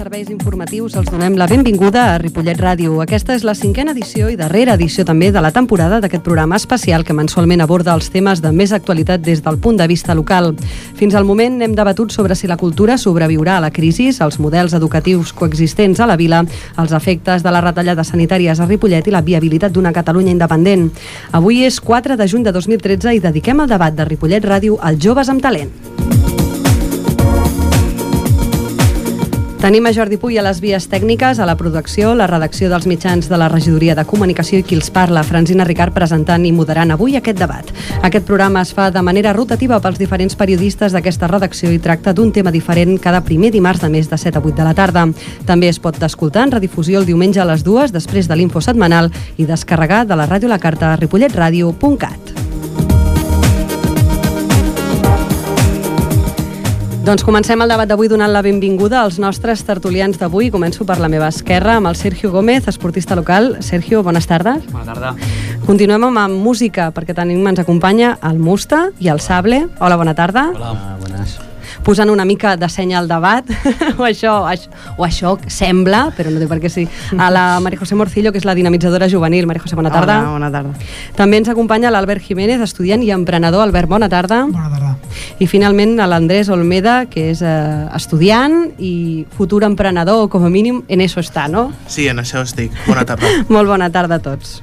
serveis informatius els donem la benvinguda a Ripollet Ràdio. Aquesta és la cinquena edició i darrera edició també de la temporada d'aquest programa especial que mensualment aborda els temes de més actualitat des del punt de vista local. Fins al moment hem debatut sobre si la cultura sobreviurà a la crisi, els models educatius coexistents a la vila, els efectes de les retallades sanitàries a Ripollet i la viabilitat d'una Catalunya independent. Avui és 4 de juny de 2013 i dediquem el debat de Ripollet Ràdio als joves amb talent. Tenim a Jordi Puy a les vies tècniques, a la producció, la redacció dels mitjans de la regidoria de comunicació i qui els parla, Francina Ricard, presentant i moderant avui aquest debat. Aquest programa es fa de manera rotativa pels diferents periodistes d'aquesta redacció i tracta d'un tema diferent cada primer dimarts de mes de 7 a 8 de la tarda. També es pot escoltar en redifusió el diumenge a les dues, després de l'info setmanal i descarregar de la ràdio la carta a ripolletradio.cat. Doncs comencem el debat d'avui donant la benvinguda als nostres tertulians d'avui. Començo per la meva esquerra amb el Sergio Gómez, esportista local. Sergio, bones tardes. Bona tarda. Continuem amb, amb música, perquè tenim, ens acompanya el Musta i el Sable. Hola, bona tarda. Hola. Bones posant una mica de senya al debat, o, això, o això sembla, però no té per què sí, a la Maria José Morcillo, que és la dinamitzadora juvenil. Maria José, bona tarda. Hola, bona tarda. També ens acompanya l'Albert Jiménez, estudiant i emprenedor. Albert, bona tarda. Bona tarda. I finalment a l'Andrés Olmeda, que és eh, estudiant i futur emprenedor, o com a mínim en això està, no? Sí, en això estic. Bona tarda. Molt bona tarda a tots.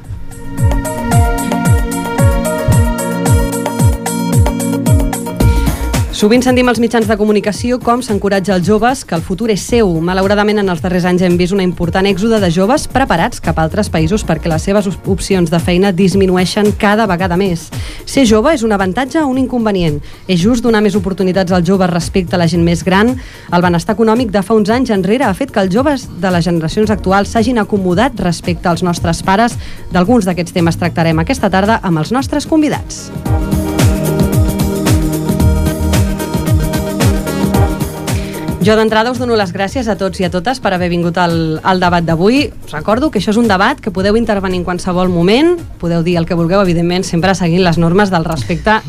Sovint sentim als mitjans de comunicació com s'encoratja els joves que el futur és seu. Malauradament, en els darrers anys hem vist una important èxoda de joves preparats cap a altres països perquè les seves opcions de feina disminueixen cada vegada més. Ser jove és un avantatge o un inconvenient? És just donar més oportunitats als joves respecte a la gent més gran? El benestar econòmic de fa uns anys enrere ha fet que els joves de les generacions actuals s'hagin acomodat respecte als nostres pares. D'alguns d'aquests temes tractarem aquesta tarda amb els nostres convidats. Jo d'entrada us dono les gràcies a tots i a totes per haver vingut al, al debat d'avui. Us recordo que això és un debat que podeu intervenir en qualsevol moment, podeu dir el que vulgueu, evidentment, sempre seguint les normes del respecte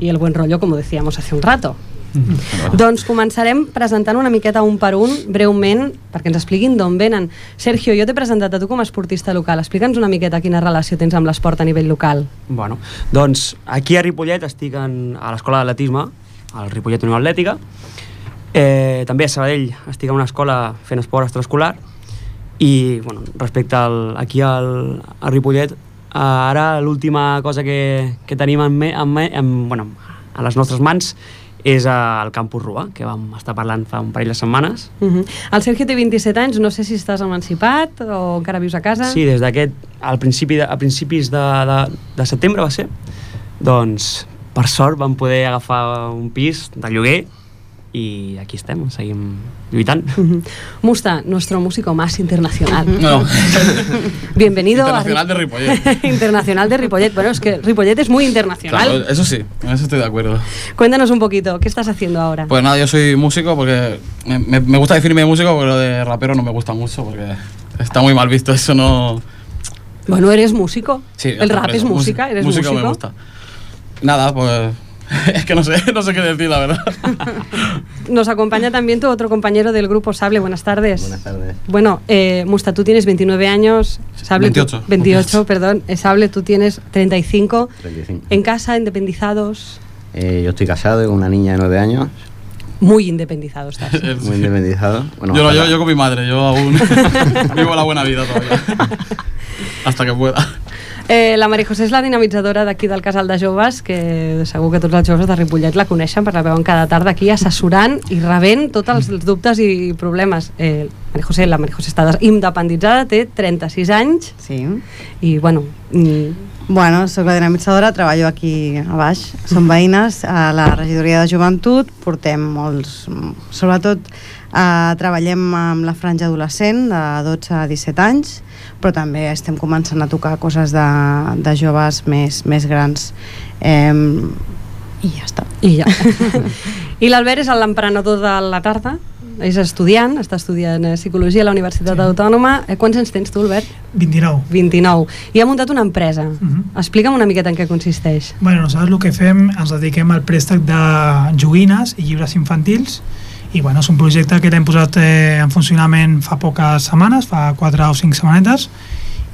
i el buen rollo, com ho decíamos hace un rato. Mm. Doncs començarem presentant una miqueta un per un, breument, perquè ens expliquin d'on venen. Sergio, jo t'he presentat a tu com a esportista local. Explica'ns una miqueta quina relació tens amb l'esport a nivell local. Bueno, doncs aquí a Ripollet estic en, a l'escola d'atletisme, al Ripollet Unió Atlètica, Eh, també a Sabadell estic a una escola fent esport extraescolar i bueno, respecte al, aquí al, al Ripollet eh, ara l'última cosa que, que tenim en, me, en, me, en, bueno, a les nostres mans és al Campus Rua, que vam estar parlant fa un parell de setmanes. Uh -huh. El Sergio té 27 anys, no sé si estàs emancipat o encara vius a casa. Sí, des d'aquest, al principi de, a principis de, de, de setembre va ser, doncs per sort vam poder agafar un pis de lloguer y aquí estemos, seguim lluitant. Musta, nuestro músico más internacional. No. Bienvenido internacional a... de Ripollet. internacional de Ripollet. Bueno, es que Ripollet es muy internacional. Claro, eso sí, en eso estoy de acuerdo. Cuéntanos un poquito, ¿qué estás haciendo ahora? Pues nada, yo soy músico porque me, me gusta definirme músico, pero de rapero no me gusta mucho porque está muy mal visto, eso no... Bueno, ¿eres músico? Sí. ¿El rap es música? ¿Eres músico? músico me gusta. Nada, pues es que no sé, no sé qué decir, la verdad. Nos acompaña también tu otro compañero del grupo Sable. Buenas tardes. Buenas tardes. Bueno, eh, Musta, tú tienes 29 años. Sable, 28. Tú, 28, perdón. Eh, Sable, tú tienes 35. 35. ¿En casa, independizados? Eh, yo estoy casado con una niña de 9 años. Muy independizado estás. Muy independizado. Bueno, yo, yo, yo, con mi madre, yo aún vivo la buena vida todavía. Hasta que pueda. Eh, la Maria José és la dinamitzadora d'aquí del Casal de Joves, que segur que tots els joves de Ripollet la coneixen, per la veuen cada tarda aquí assessorant i rebent tots els dubtes i problemes. Eh, Maria José, la Maria José està independitzada, té 36 anys. Sí. I, bueno... Mm, Bueno, sóc la dinamitzadora, treballo aquí a baix. Som veïnes a la regidoria de joventut, portem molts... Sobretot eh, treballem amb la franja adolescent de 12 a 17 anys, però també estem començant a tocar coses de, de joves més, més grans. Eh, I ja està. I ja. I l'Albert és l'emprenedor de la tarda, és estudiant, està estudiant eh, Psicologia a la Universitat sí. Autònoma. Eh, quants anys tens tu, Albert? 29. 29. I ha muntat una empresa. Uh Mhm. -huh. Explica'm una miqueta en què consisteix. Bueno, nosaltres el que fem, ens dediquem al préstec de joguines i llibres infantils i bueno, és un projecte que l'hem posat eh, en funcionament fa poques setmanes, fa 4 o 5 setmanetes.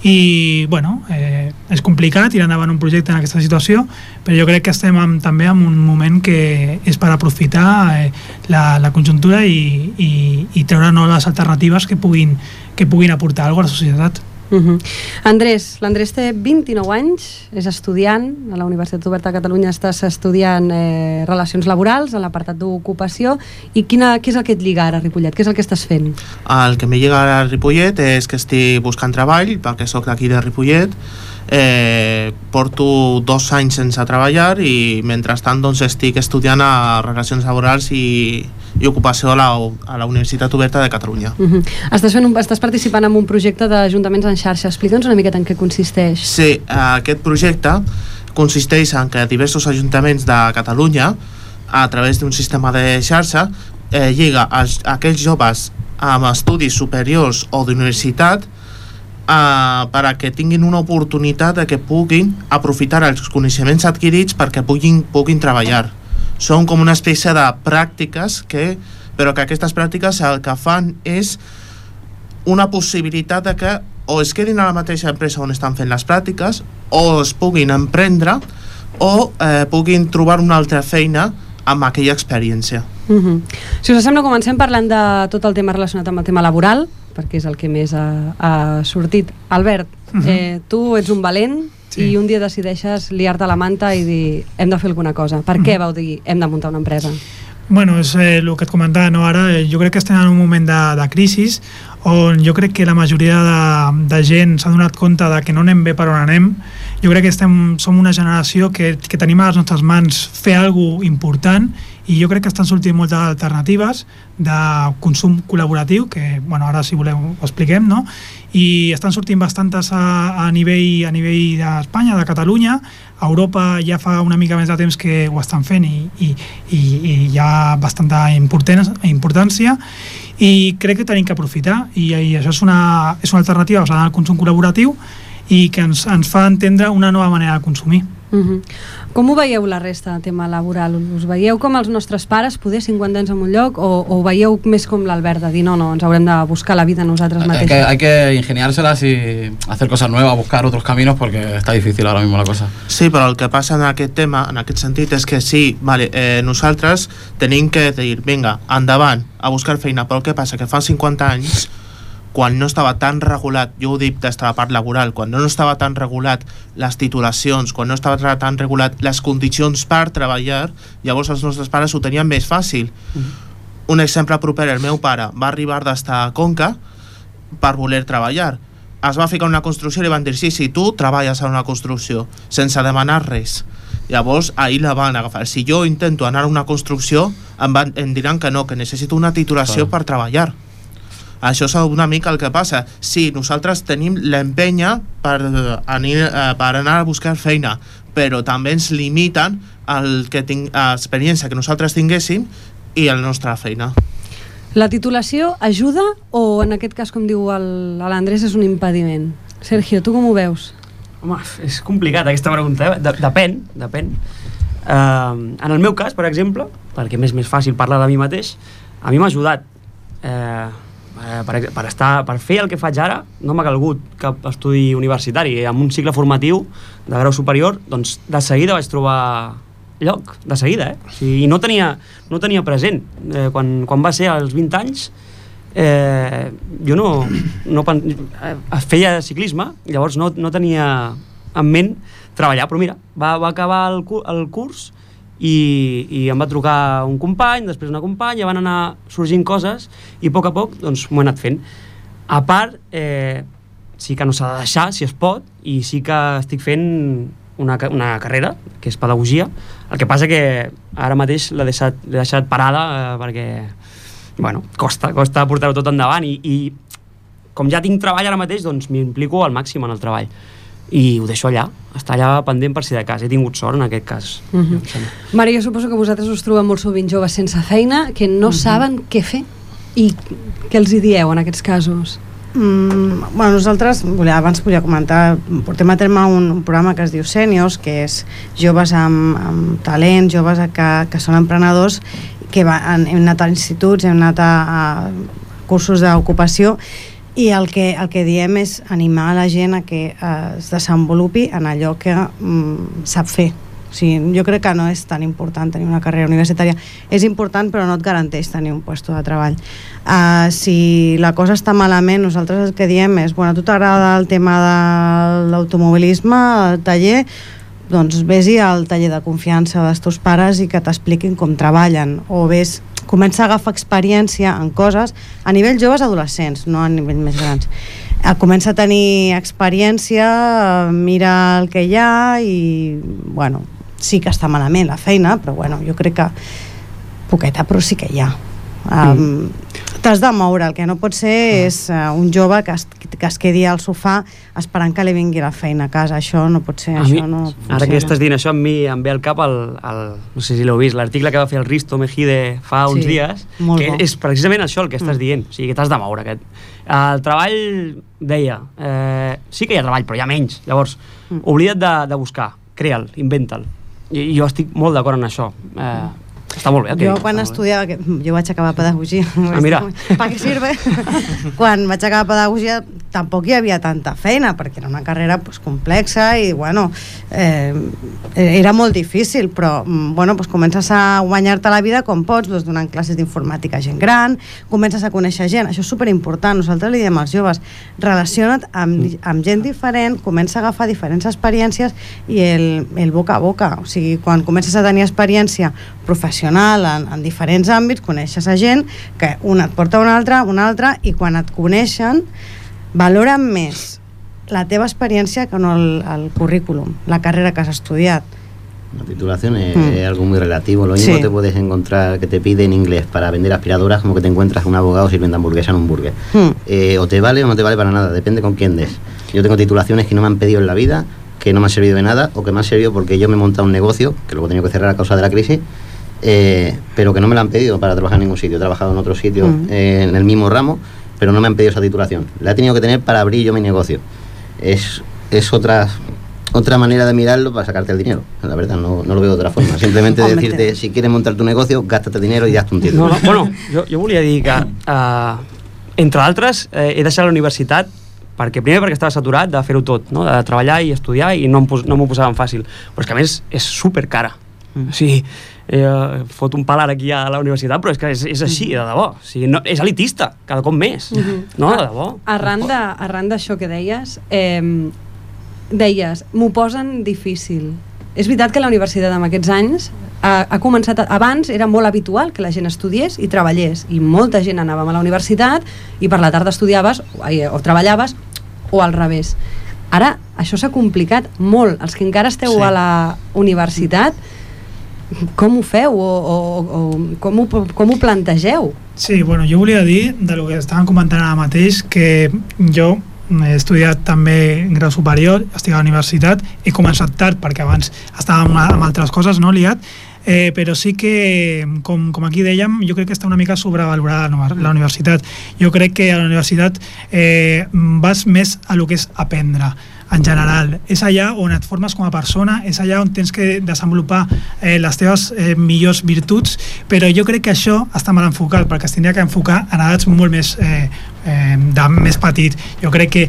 I bueno, eh, és complicat tirar endavant un projecte en aquesta situació però jo crec que estem en, també en un moment que és per aprofitar eh, la, la conjuntura i, i, i treure noves alternatives que puguin, que puguin aportar alguna cosa a la societat Uh -huh. Andrés, l'Andrés té 29 anys, és estudiant a la Universitat Oberta de Catalunya, estàs estudiant eh, Relacions Laborals a l'apartat d'ocupació i quina, què és el que et lliga ara a Ripollet? Què és el que estàs fent? El que me lliga ara a Ripollet és que estic buscant treball, perquè sóc d'aquí de Ripollet, eh, porto dos anys sense treballar i mentrestant doncs, estic estudiant a Relacions Laborals i, i Ocupació a la, a la Universitat Oberta de Catalunya. Uh -huh. estàs, fent un, estàs participant en un projecte d'ajuntaments en xarxa. Explica'ns una miqueta en què consisteix. Sí, aquest projecte consisteix en que diversos ajuntaments de Catalunya, a través d'un sistema de xarxa, eh, lliga als, aquells joves amb estudis superiors o d'universitat eh, per a que tinguin una oportunitat de que puguin aprofitar els coneixements adquirits perquè puguin, puguin treballar. Són com una espècie de pràctiques que, però que aquestes pràctiques el que fan és una possibilitat de que o es quedin a la mateixa empresa on estan fent les pràctiques o es puguin emprendre o eh, puguin trobar una altra feina amb aquella experiència. Uh -huh. Si us sembla, comencem parlant de tot el tema relacionat amb el tema laboral, perquè és el que més ha, ha sortit. Albert, uh -huh. eh, tu ets un valent sí. i un dia decideixes liar-te la manta i dir hem de fer alguna cosa. Per uh -huh. què vau dir hem de muntar una empresa? Bueno, és eh, el que et comentava no? ara, eh, jo crec que estem en un moment de, de crisi on jo crec que la majoria de, de gent s'ha donat compte de que no anem bé per on anem jo crec que estem, som una generació que, que tenim a les nostres mans fer alguna important i jo crec que estan sortint moltes alternatives de consum col·laboratiu, que bueno, ara si voleu ho expliquem, no? i estan sortint bastantes a, a nivell a nivell d'Espanya, de Catalunya, a Europa ja fa una mica més de temps que ho estan fent i, i, i, i hi ha bastanta importància i crec que tenim que aprofitar i, i això és una, és una alternativa el consum col·laboratiu i que ens, ens fa entendre una nova manera de consumir. Uh -huh. Com ho veieu la resta del tema laboral? Us veieu com els nostres pares poder 50 anys en un lloc o, o veieu més com l'Albert de dir no, no, ens haurem de buscar la vida nosaltres mateixos? Hay que, hay que ingeniárselas y hacer cosas nuevas, buscar otros caminos porque está difícil ahora mismo la cosa. Sí, però el que passa en aquest tema, en aquest sentit, és que sí, vale, eh, nosaltres tenim que dir, vinga, endavant, a buscar feina, però què passa? Que fa 50 anys quan no estava tan regulat, jo ho dic des de la part laboral, quan no estava tan regulat les titulacions, quan no estava tan regulat les condicions per treballar, llavors els nostres pares ho tenien més fàcil. Mm -hmm. Un exemple proper, el meu pare va arribar des de Conca per voler treballar. Es va ficar una construcció i li van dir sí, sí, tu treballes en una construcció, sense demanar res. Llavors, ahir la van agafar. Si jo intento anar a una construcció, em, van, em diran que no, que necessito una titulació Clar. per treballar. Això és una mica el que passa. Sí, nosaltres tenim l'empenya per, anar, eh, per anar a buscar feina, però també ens limiten el que ting, l'experiència que nosaltres tinguéssim i la nostra feina. La titulació ajuda o en aquest cas, com diu l'Andrés, és un impediment? Sergio, tu com ho veus? Home, és complicat aquesta pregunta, eh? depèn, depèn. Uh, en el meu cas, per exemple, perquè m'és més fàcil parlar de mi mateix, a mi m'ha ajudat. Uh, eh, per, per, estar, per fer el que faig ara no m'ha calgut cap estudi universitari amb un cicle formatiu de grau superior doncs de seguida vaig trobar lloc, de seguida eh? o sigui, i no tenia, no tenia present eh, quan, quan va ser als 20 anys eh, jo no, no eh, feia ciclisme llavors no, no tenia en ment treballar però mira, va, va acabar el, el curs i, i em va trucar un company, després una companya, van anar sorgint coses i a poc a poc doncs, m'ho he anat fent. A part, eh, sí que no s'ha de deixar, si es pot, i sí que estic fent una, una carrera, que és pedagogia, el que passa que ara mateix l'he deixat, deixat parada eh, perquè bueno, costa, costa portar-ho tot endavant i, i com ja tinc treball ara mateix, doncs m'implico al màxim en el treball i ho deixo allà, està allà pendent per si de cas he tingut sort en aquest cas uh -huh. Mari, jo suposo que vosaltres us trobeu molt sovint joves sense feina que no uh -huh. saben què fer i què els hi dieu en aquests casos? Mm, bueno, nosaltres, volia, abans volia comentar, portem a terme un, un programa que es diu Sèniors, que és joves amb, amb talent, joves que, que són emprenedors que va, hem anat a instituts, hem anat a, a cursos d'ocupació i el que, el que diem és animar a la gent a que eh, es desenvolupi en allò que mm, sap fer. O sigui, jo crec que no és tan important tenir una carrera universitària. És important, però no et garanteix tenir un puesto de treball. Uh, si la cosa està malament, nosaltres el que diem és, bueno, a tu t'agrada el tema de l'automobilisme, el taller, doncs vés-hi al taller de confiança dels teus pares i que t'expliquin com treballen o vés, comença a agafar experiència en coses a nivell joves adolescents, no a nivell més grans. Eh, comença a tenir experiència eh, mira el que hi ha i bueno, sí que està malament la feina, però bueno, jo crec que poqueta però sí que hi ha. Um, t'has de moure, el que no pot ser és uh, un jove que es, que es quedi al sofà esperant que li vingui la feina a casa, això no pot ser A això mi, no ara que estàs dient això, a mi em ve al cap el, el no sé si l'heu vist, l'article que va fer el Risto Mejide fa Sí, uns dies, que bo. és precisament això el que estàs Mm. dient, o sigui, que t'has de moure. Aquest. El treball, deia, eh, sí que hi ha treball, però hi ha menys. Llavors, Mm. oblida't de, de buscar, crea'l, inventa'l. Jo estic molt d'acord en això. Eh, està molt bé. que Jo quan bé. estudiava, que jo vaig acabar pedagogia. Ah, mira. ¿Para què sirve? quan vaig acabar pedagogia tampoc hi havia tanta feina, perquè era una carrera pues, complexa i, bueno, eh, era molt difícil, però, mm, bueno, pues, comences a guanyar-te la vida com pots, doncs, donant classes d'informàtica a gent gran, comences a conèixer gent, això és superimportant, nosaltres li diem als joves, relaciona't amb, amb gent diferent, comença a agafar diferents experiències i el, el boca a boca, o sigui, quan comences a tenir experiència professional en, en diferents àmbits, coneixes a gent que una et porta a una altra, una altra, i quan et coneixen valoren més la teva experiència que no el, el currículum, la carrera que has estudiat. La titulación es, Mm. algo muy relativo. Lo mismo Sí. te puedes encontrar que te piden inglés para vender aspiradoras como que te encuentras un abogado sirviendo hamburguesa en un burger. Hmm. Eh, o te vale o no te vale para nada, depende con quién des. Yo tengo titulaciones que no me han pedido en la vida, que no me han servido de nada, o que me han servido porque yo me he montado un negocio, que luego he tenido que cerrar a causa de la crisis, eh, pero que no me la han pedido para trabajar en ningún sitio. He trabajado en otro sitio Mm. eh, en el mismo ramo, pero no me han pedido esa titulación. La he tenido que tener para abrir yo mi negocio. Es, es otra, otra manera de mirarlo para sacarte el dinero. La verdad, no, no lo veo de otra forma. Simplemente decirte, te- si quieres montar tu negocio, gástate dinero y hazte un título. No, no, bueno, jo, jo volia dir que, uh, entre altres, eh, he deixat la universitat perquè primer perquè estava saturat de fer-ho tot, no? de treballar i estudiar i no pos- no m'ho posaven fàcil. Però és que a més és super cara. Mm. O sigui, eh, fot un pal ara aquí a la universitat, però és que és, és així, de debò. O sigui, no, és elitista, cada cop més. No, de debò. Arran de- arran d'això que deies, eh, deies, m'ho posen difícil. És veritat que la universitat en aquests anys ha, ha començat... A, abans era molt habitual que la gent estudiés i treballés, i molta gent anàvem a la universitat i per la tarda estudiaves o, o treballaves o al revés. Ara això s'ha complicat molt. Els que encara esteu Sí. a la universitat, com ho feu o, o, o com, ho, com ho plantegeu? Sí, bueno, jo volia dir, de lo que estaven comentant ara mateix, que jo he estudiat també grau superior, estic a la universitat, he començat tard perquè abans estava amb, amb altres coses, no, liat, eh, però sí que, com, com aquí dèiem, jo crec que està una mica sobrevalorada la universitat. Jo crec que a la universitat eh, vas més a lo que és aprendre, en general. És allà on et formes com a persona, és allà on tens que desenvolupar eh, les teves eh, millors virtuts, però jo crec que això està mal enfocat, perquè es tindria que enfocar en edats molt més, eh, eh, de més petit. Jo crec que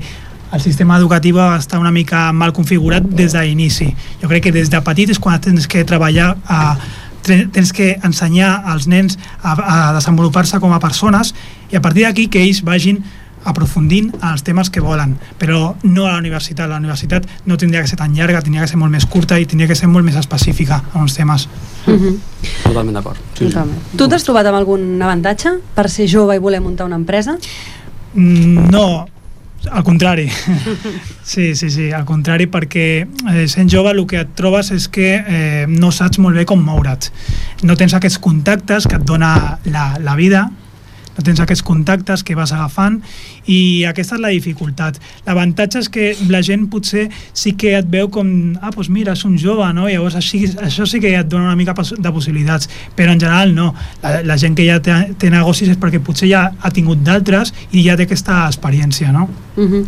el sistema educatiu està una mica mal configurat des d'inici. Jo crec que des de petit és quan tens que treballar a, tens que ensenyar als nens a, a desenvolupar-se com a persones i a partir d'aquí que ells vagin aprofundint en els temes que volen, però no a la universitat. La universitat no tindria que ser tan llarga, tindria que ser molt més curta i tindria que ser molt més específica en uns temes. Uh -huh. Totalment d'acord. Sí. Tu t'has trobat amb algun avantatge per ser jove i voler muntar una empresa? Mm, No, al contrari. Sí, sí, sí, al contrari, perquè eh, sent jove el que et trobes és que eh, no saps molt bé com moure't. No tens aquests contactes que et dona la, la vida, no tens aquests contactes que vas agafant i aquesta és la dificultat. L'avantatge és que la gent potser sí que et veu com, ah, doncs mira, és un jove, no? Llavors així, això sí que et dona una mica de possibilitats, però en general no. La, la gent que ja té, té negocis és perquè potser ja ha tingut d'altres i ja té aquesta experiència, no? Uh -huh.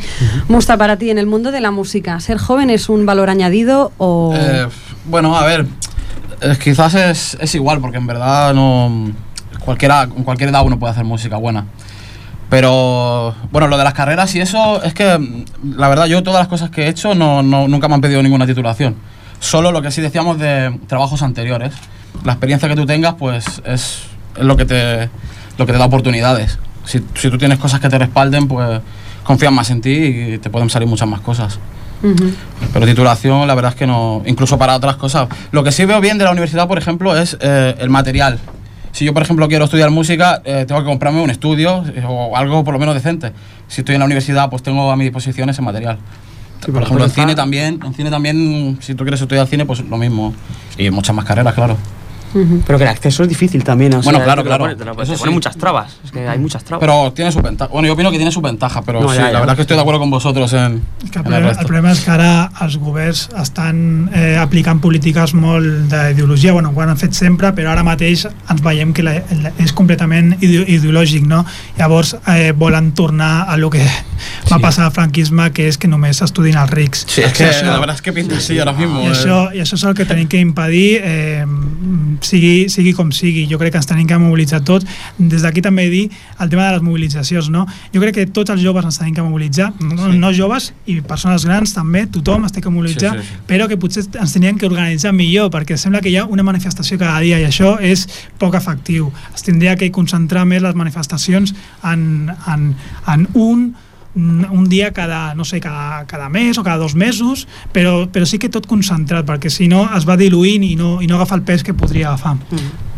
Musta, para ti, en el mundo de la música, ¿ser joven es un valor añadido o...? Eh, bueno, a ver, Eh, quizás es, es igual, porque en verdad no. Cualquiera, cualquier edad uno puede hacer música buena. Pero bueno, lo de las carreras y eso, es que mm, la verdad yo todas las cosas que he hecho no, no- nunca me han pedido ninguna titulación. Solo lo que sí decíamos de trabajos anteriores. La experiencia que tú tengas, pues es, es lo, que te, lo que te da oportunidades. Si, si tú tienes cosas que te respalden, pues confían más en ti y te pueden salir muchas más cosas. Pero titulación, la verdad es que no. Incluso para otras cosas. Lo que sí veo bien de la universidad, por ejemplo, es eh, el material. Si yo, por ejemplo, quiero estudiar música, eh, tengo que comprarme un estudio eh, o algo por lo menos decente. Si estoy en la universidad, pues tengo a mi disposición ese material. por ejemplo, en cine también, en cine también, si tú quieres estudiar cine, pues lo mismo. Y muchas más carreras, claro. Pero que el acceso es difícil también. o Bueno, sea, claro, claro. pone- te pone- te pone sí. muchas trabas. Es que hay muchas trabas. Pero tiene su ventaja. Bueno, yo opino que tiene su ventaja, pero No, sí, ya, la ya. verdad es que estoy de acuerdo con vosotros en, És que el en el problema, resto. el problema és que ara els governs estan eh, aplicant polítiques molt d'ideologia, bueno, ho han fet sempre, però ara mateix ens veiem que la, la, és completament ide ideològic, no? Llavors eh, volen tornar a lo que va Sí. passar al franquisme, que és que només s'estudin els rics. Sí, es que Això- la verdad es que pinta así ahora mismo. I eh. això, I això és el que tenim que impedir, eh, sigui, sigui com sigui. Jo crec que ens tenim que mobilitzar tots. Des d'aquí també dir el tema de les mobilitzacions. No? Jo crec que tots els joves ens tenim que mobilitzar, no, Sí. no joves i persones grans també, tothom es té que mobilitzar, Sí, sí, sí. però que potser ens teníem que organitzar millor, perquè sembla que hi ha una manifestació cada dia i això és poc efectiu. Es tindria que concentrar més les manifestacions en, en, en un un dia cada, no sé, cada, cada mes o cada dos mesos, però, però sí que tot concentrat, perquè si no es va diluint i no, i no agafa el pes que podria agafar.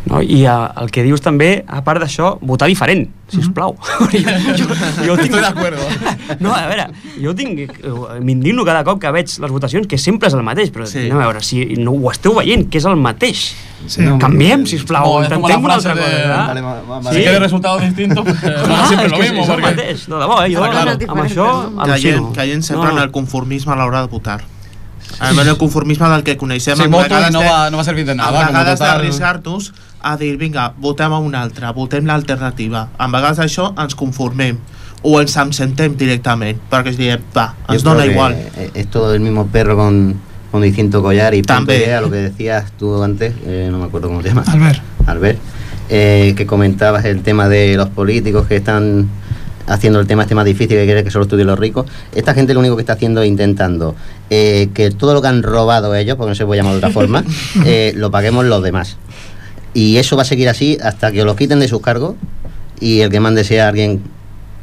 No? I uh, el que dius també, a part d'això, votar diferent, si us plau. jo, jo, jo tinc... Estoy de acuerdo. No, a veure, jo tinc... eh, M'indigno cada cop que veig les votacions, que sempre és el mateix, però Sí. sí. anem a veure, si no ho esteu veient, que és el mateix. Sí. No, Canviem, No, és com la intentem una altra de- cosa. Vale, va- va- Si vale. quieres resultados distintos, pues, siempre és lo mismo. és Porque... mateix. No, de bo, eh? Jo Està clar. amb això al·lucino. caient sempre No. en el conformisme a l'hora de votar. En el conformisme del que coneixem Si en voto no va- no va servir de nada, com vegades total- d'arriscar-nos a dir, vinga, votem a un altre, votem l'alternativa. En vegades això ens conformem o ens absentem directament, perquè es diem, va, ens dona igual. Es todo el mismo perro con, con distinto collar y También. idea, lo que decías tú antes, eh, no me acuerdo cómo se llama. Albert. Albert, eh, que comentabas el tema de los políticos que están haciendo el tema este más difícil que quiere que solo estudien los ricos. Esta gente lo único que está haciendo es intentando eh, que todo lo que han robado ellos, porque no se puede llamar de otra forma, eh, lo paguemos los demás. Y eso va a seguir así hasta que los quiten de sus cargos y el que mande sea alguien,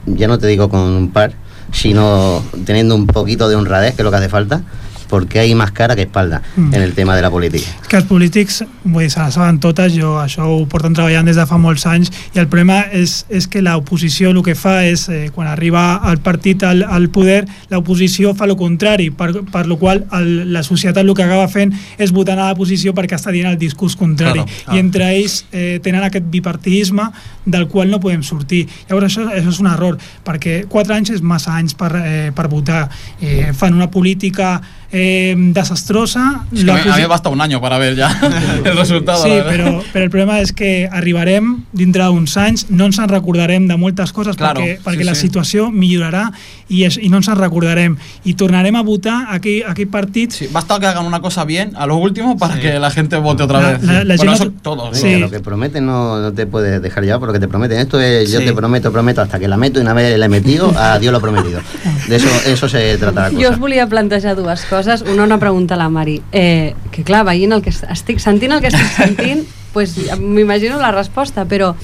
ya no te digo con un par, sino teniendo un poquito de honradez, que es lo que hace falta, porque hay más cara que espalda Mm. en el tema de la política. És que els polítics, vull dir, se la saben totes, jo això ho porten treballant des de fa molts anys, i el problema és, és que l'oposició el que fa és, eh, quan arriba el partit al, al poder, l'oposició fa el contrari, per, per lo qual el, la societat el que acaba fent és votar a l'oposició perquè està dient el discurs contrari, Claro, i entre ells eh, tenen aquest bipartidisme del qual no podem sortir. Llavors això, això és un error, perquè quatre anys és massa anys per, eh, per votar. Eh, fan una política eh, desastrosa. Es que a, mí, a basta un año para ver ya el resultado. Sí, la però, però el problema és que arribarem dintre d'uns anys, no ens en recordarem de moltes coses Claro, perquè, perquè sí, la sí. situació millorarà i, és, i no ens en recordarem i tornarem a votar aquell, aquell partit Sí, basta que hagan una cosa bien a lo último para Sí. que la gente vote otra La- vez. la- la bueno, gente eso no- todos. Sí. Lo que prometen no, no te puedes dejar llevar por lo que te prometen. Esto es yo Sí. te prometo, prometo, hasta que la meto y una vez la he metido, a Dios lo prometido. De eso, eso se trata la Jo cosa. us volia plantejar dues coses. Una, una pregunta a la Mari. Eh, que clar, veient el que est- estic sentint el que estic sentint, pues, m'imagino la resposta, però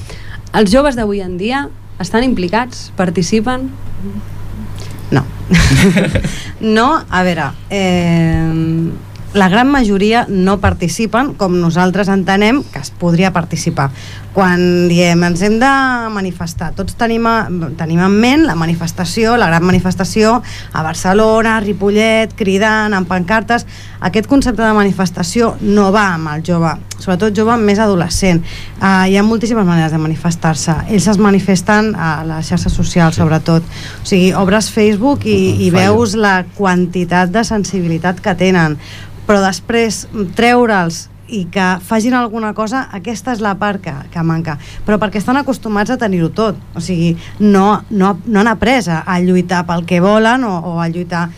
els joves d'avui en dia estan implicats, participen? No. no, a veure, eh, la gran majoria no participen com nosaltres entenem que es podria participar. Quan diem ens hem de manifestar, tots tenim, a, tenim en ment la manifestació, la gran manifestació a Barcelona, a Ripollet, cridant, amb pancartes. Aquest concepte de manifestació no va amb el jove, sobretot jove més adolescent. Uh, hi ha moltíssimes maneres de manifestar-se. Ells es manifesten a les xarxes socials, sobretot. O sigui, obres Facebook i, i Fallo. veus la quantitat de sensibilitat que tenen, però després treure'ls i que facin alguna cosa, aquesta és la part que, que manca. Però perquè estan acostumats a tenir-ho tot. O sigui, no, no, no han après a, a lluitar pel que volen o, o a lluitar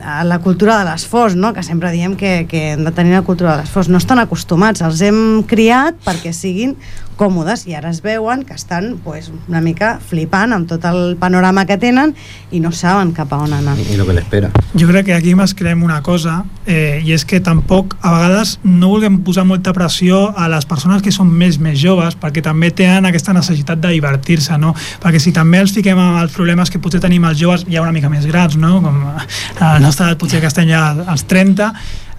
la cultura de l'esforç, no? que sempre diem que, que hem de tenir la cultura de l'esforç. No estan acostumats, els hem criat perquè siguin còmodes i ara es veuen que estan pues, una mica flipant amb tot el panorama que tenen i no saben cap a on anar. Y, y lo que le espera. Jo crec que aquí mesclem una cosa eh, i és que tampoc a vegades no vulguem posar molta pressió a les persones que són més més joves perquè també tenen aquesta necessitat de divertir-se no? perquè si també els fiquem amb els problemes que potser tenim els joves ja una mica més grans no? com a la nostra edat potser que estem ja als 30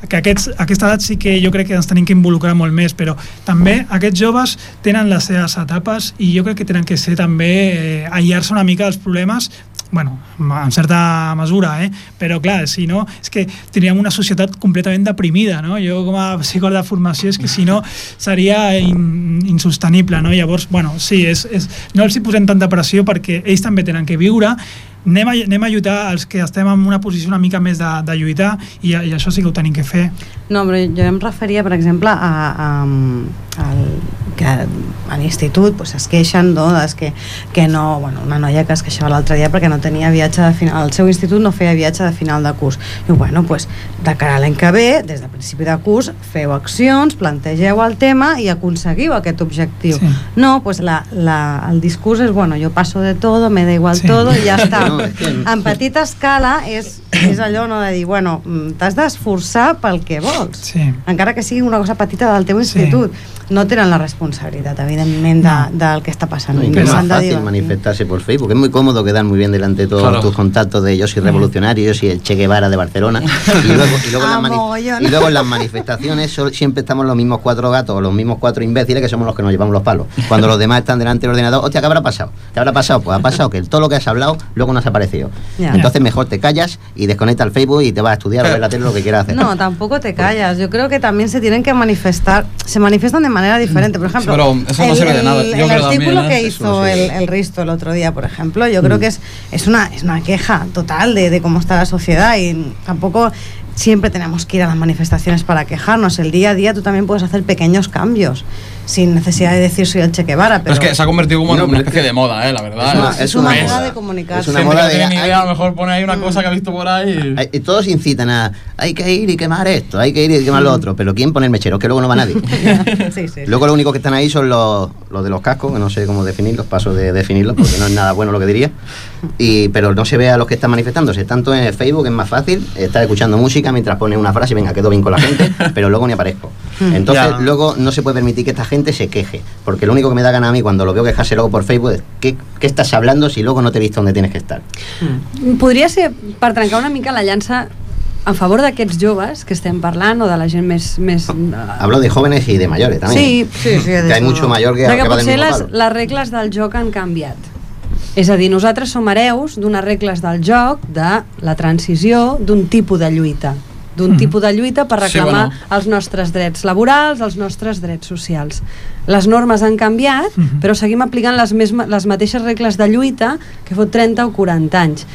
que aquests, aquesta edat sí que jo crec que ens tenim que involucrar molt més, però també aquests joves tenen les seves etapes i jo crec que tenen que ser també eh, aïllar-se una mica dels problemes bueno, en certa mesura, eh? però clar, si no, és que tindríem una societat completament deprimida, no? Jo com a psicòleg de formació és que si no seria in, insostenible, no? Llavors, bueno, sí, és, és, no els hi posem tanta pressió perquè ells també tenen que viure, anem a, anem a ajudar els que estem en una posició una mica més de, de lluitar i, i això sí que ho tenim que fer. No, però jo em referia, per exemple, a, a, al, que a l'institut pues, es queixen no, des que, que no, bueno, una noia que es queixava l'altre dia perquè no tenia viatge de final, el seu institut no feia viatge de final de curs. I bueno, pues, de cara a l'any que ve, des de principi de curs, feu accions, plantegeu el tema i aconseguiu aquest objectiu. Sí. No, pues la, la, el discurs és, bueno, jo passo de todo, me da igual Sí. todo i ja està. No, que- En petita escala és, és allò no, de dir, bueno, mm, t'has d'esforçar pel que vols Sí. encara que sigui una cosa petita del teu institut no tenen la responsabilitat evidentment de, No. del que està passant No, I que es s'han más de fácil divertir. manifestarse por Facebook. Es muy cómodo quedar muy bien delante de todos Claro. tus contactos de yo soy revolucionario, yo soy el Che Guevara de Barcelona. Y luego, y luego, en, Ah, las mani- mogollón. y luego en las manifestaciones siempre estamos los mismos cuatro gatos o los mismos cuatro imbéciles que somos los que nos llevamos los palos. Cuando los demás están delante del ordenador, hostia, ¿qué habrá pasado? ¿Qué habrá pasado? Pues ha pasado que todo lo que has hablado luego no has aparecido. Ya. Entonces mejor te callas y desconecta el Facebook y te vas a estudiar o ver la tele lo que quieras hacer. No, tampoco te callas. Yo creo que también se tienen que manifestar, se manifiestan de manera diferente. Por ejemplo, Pero eso no el, sirve de nada. Yo el creo artículo también, ¿eh? que no hizo el, el Risto el otro día, por ejemplo, yo creo que es, es, una, es una queja total de, de cómo está la sociedad y tampoco siempre tenemos que ir a las manifestaciones para quejarnos. El día a día tú también puedes hacer pequeños cambios sin necesidad de decir soy el Che Guevara. Pero Pero es que se ha convertido como en No, una pero- especie de moda, ¿eh? La verdad. Es una- es, es una, una moda de comunicarse. Es una moda de- hay- idea, a lo mejor pone ahí una cosa que ha visto por ahí. Y todos incitan a hay que ir y quemar esto, hay que ir y quemar lo otro, pero ¿quién pone el mechero? Que luego no va nadie. sí, sí, sí. Luego lo único que están ahí son los, los de los cascos, que no sé cómo definirlos, paso de definirlos porque no es nada bueno lo que diría. Y, pero no se ve a los que están manifestándose. Tanto en el Facebook es más fácil estar escuchando música mientras pone una frase y venga, quedo bien con la gente, pero luego ni aparezco. Entonces Ya. luego no se puede permitir que esta gente se queje, porque lo único que me da gana a mí cuando lo veo quejarse luego por Facebook es ¿qué, qué estás hablando si luego no te he visto donde tienes que estar? Podria ser, per trencar una mica la llança a favor d'aquests joves que estem parlant o de la gent més... més Hablo de jóvenes y de mayores también. Sí, Sí, sí, que hay mucho mayor que, de que que potser les, palo. les regles del joc han canviat. És a dir, nosaltres som hereus d'unes regles del joc de la transició d'un tipus de lluita d'un Mhm. tipus de lluita per Sí, reclamar bueno. els nostres drets laborals, els nostres drets socials. Les normes han canviat, Mhm. però seguim aplicant les, mes, les mateixes regles de lluita que fot 30 o 40 anys.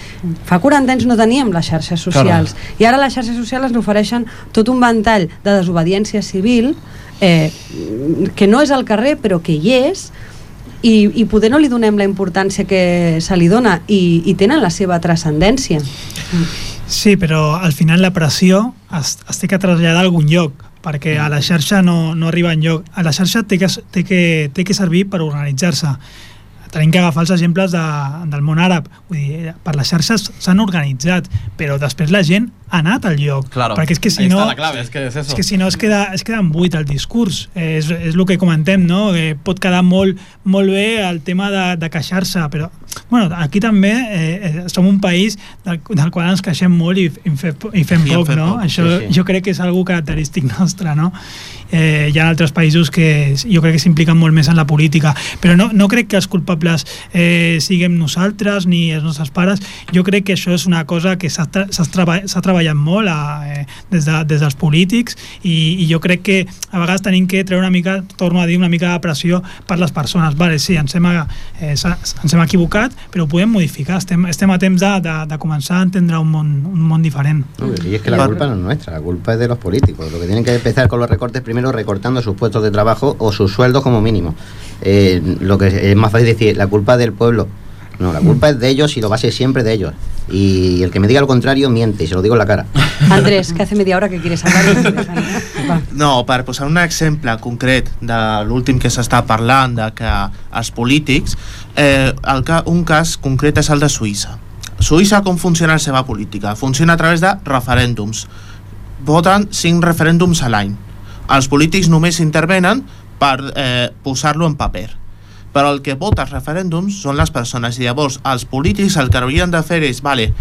Fa 40 anys no teníem les xarxes socials i ara les xarxes socials ens ofereixen tot un ventall de desobediència civil eh, que no és al carrer però que hi és i, i poder no li donem la importància que se li dona i, i tenen la seva transcendència. Sí, però al final la pressió es, es té que traslladar a algun lloc perquè a la xarxa no, no arriba enlloc. A la xarxa té que, té que, té que servir per organitzar-se. Tenim que agafar els exemples de, del món àrab. Vull dir, per les xarxes s'han organitzat, però després la gent anat al lloc. Claro. Perquè és que si Ahí no... clave, es que eso. És que si no es queda, es queda en buit el discurs. Eh, és, és el que comentem, no? Que pot quedar molt, molt bé el tema de, de queixar-se, però bueno, aquí també eh, eh, som un país del, del qual ens queixem molt i, i, fem, i fem I poc, no? poc, Això sí, sí. jo crec que és algo característic nostre, no? Eh, hi ha altres països que jo crec que s'impliquen molt més en la política, però no, no crec que els culpables eh, siguem nosaltres ni els nostres pares. Jo crec que això és una cosa que s'ha tra- s'ha treba, s'ha treballat molt a, eh, des, de, des dels polítics i, i jo crec que a vegades tenim que treure una mica, torno a dir, una mica de pressió per les persones. Vale, sí, ens hem, eh, ens hem equivocat, però ho podem modificar. Estem, estem a temps de, de, de començar a entendre un món, un món diferent. No, y es que la culpa no es nuestra, la culpa es de los políticos. Lo que tienen que empezar con los recortes, primero recortando sus puestos de trabajo o sus sueldos como mínimo. Eh, lo que es más fácil decir, la culpa del pueblo. No, la culpa es de ellos y lo va a ser siempre de ellos. Y el que me diga lo contrario miente, y se lo digo en la cara. Andrés, que hace media hora que quieres hablar. Va. No, per posar un exemple concret de l'últim que s'està parlant, de que els polítics, eh, el ca un cas concret és el de Suïssa. Suïssa com funciona la seva política? Funciona a través de referèndums. Voten 5 referèndums a l'any. Els polítics només intervenen per eh, posar-lo en paper però el que vota els referèndums són les persones i llavors els polítics el que haurien de fer és vale,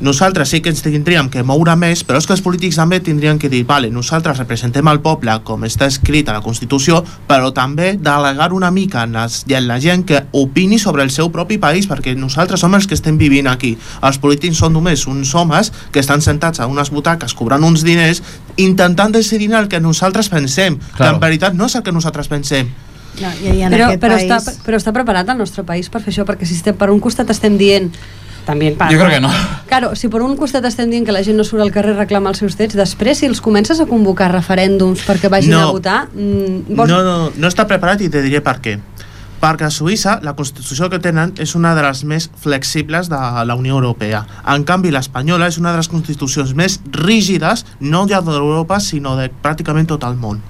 nosaltres sí que ens tindríem que moure més, però és que els polítics també tindrien que dir, vale, nosaltres representem el poble com està escrit a la Constitució, però també delegar una mica en, les, en la gent que opini sobre el seu propi país, perquè nosaltres som els que estem vivint aquí. Els polítics són només uns homes que estan sentats a unes butaques cobrant uns diners intentant decidir el que nosaltres pensem, claro. que en veritat no és el que nosaltres pensem. No, i, en Però, però, país... està, però està preparat el nostre país per fer això? Perquè si estem, per un costat estem dient també en part. Jo crec que no. Claro, si per un costat estem dient que la gent no surt al carrer a reclamar els seus drets, després si els comences a convocar referèndums perquè vagin No. a votar, mm, vols... No, no, no està preparat i te diré per què. Perquè a Suïssa la Constitució que tenen és una de les més flexibles de la Unió Europea. En canvi, l'espanyola és una de les constitucions més rígides, no ja d'Europa, sinó de pràcticament tot el món.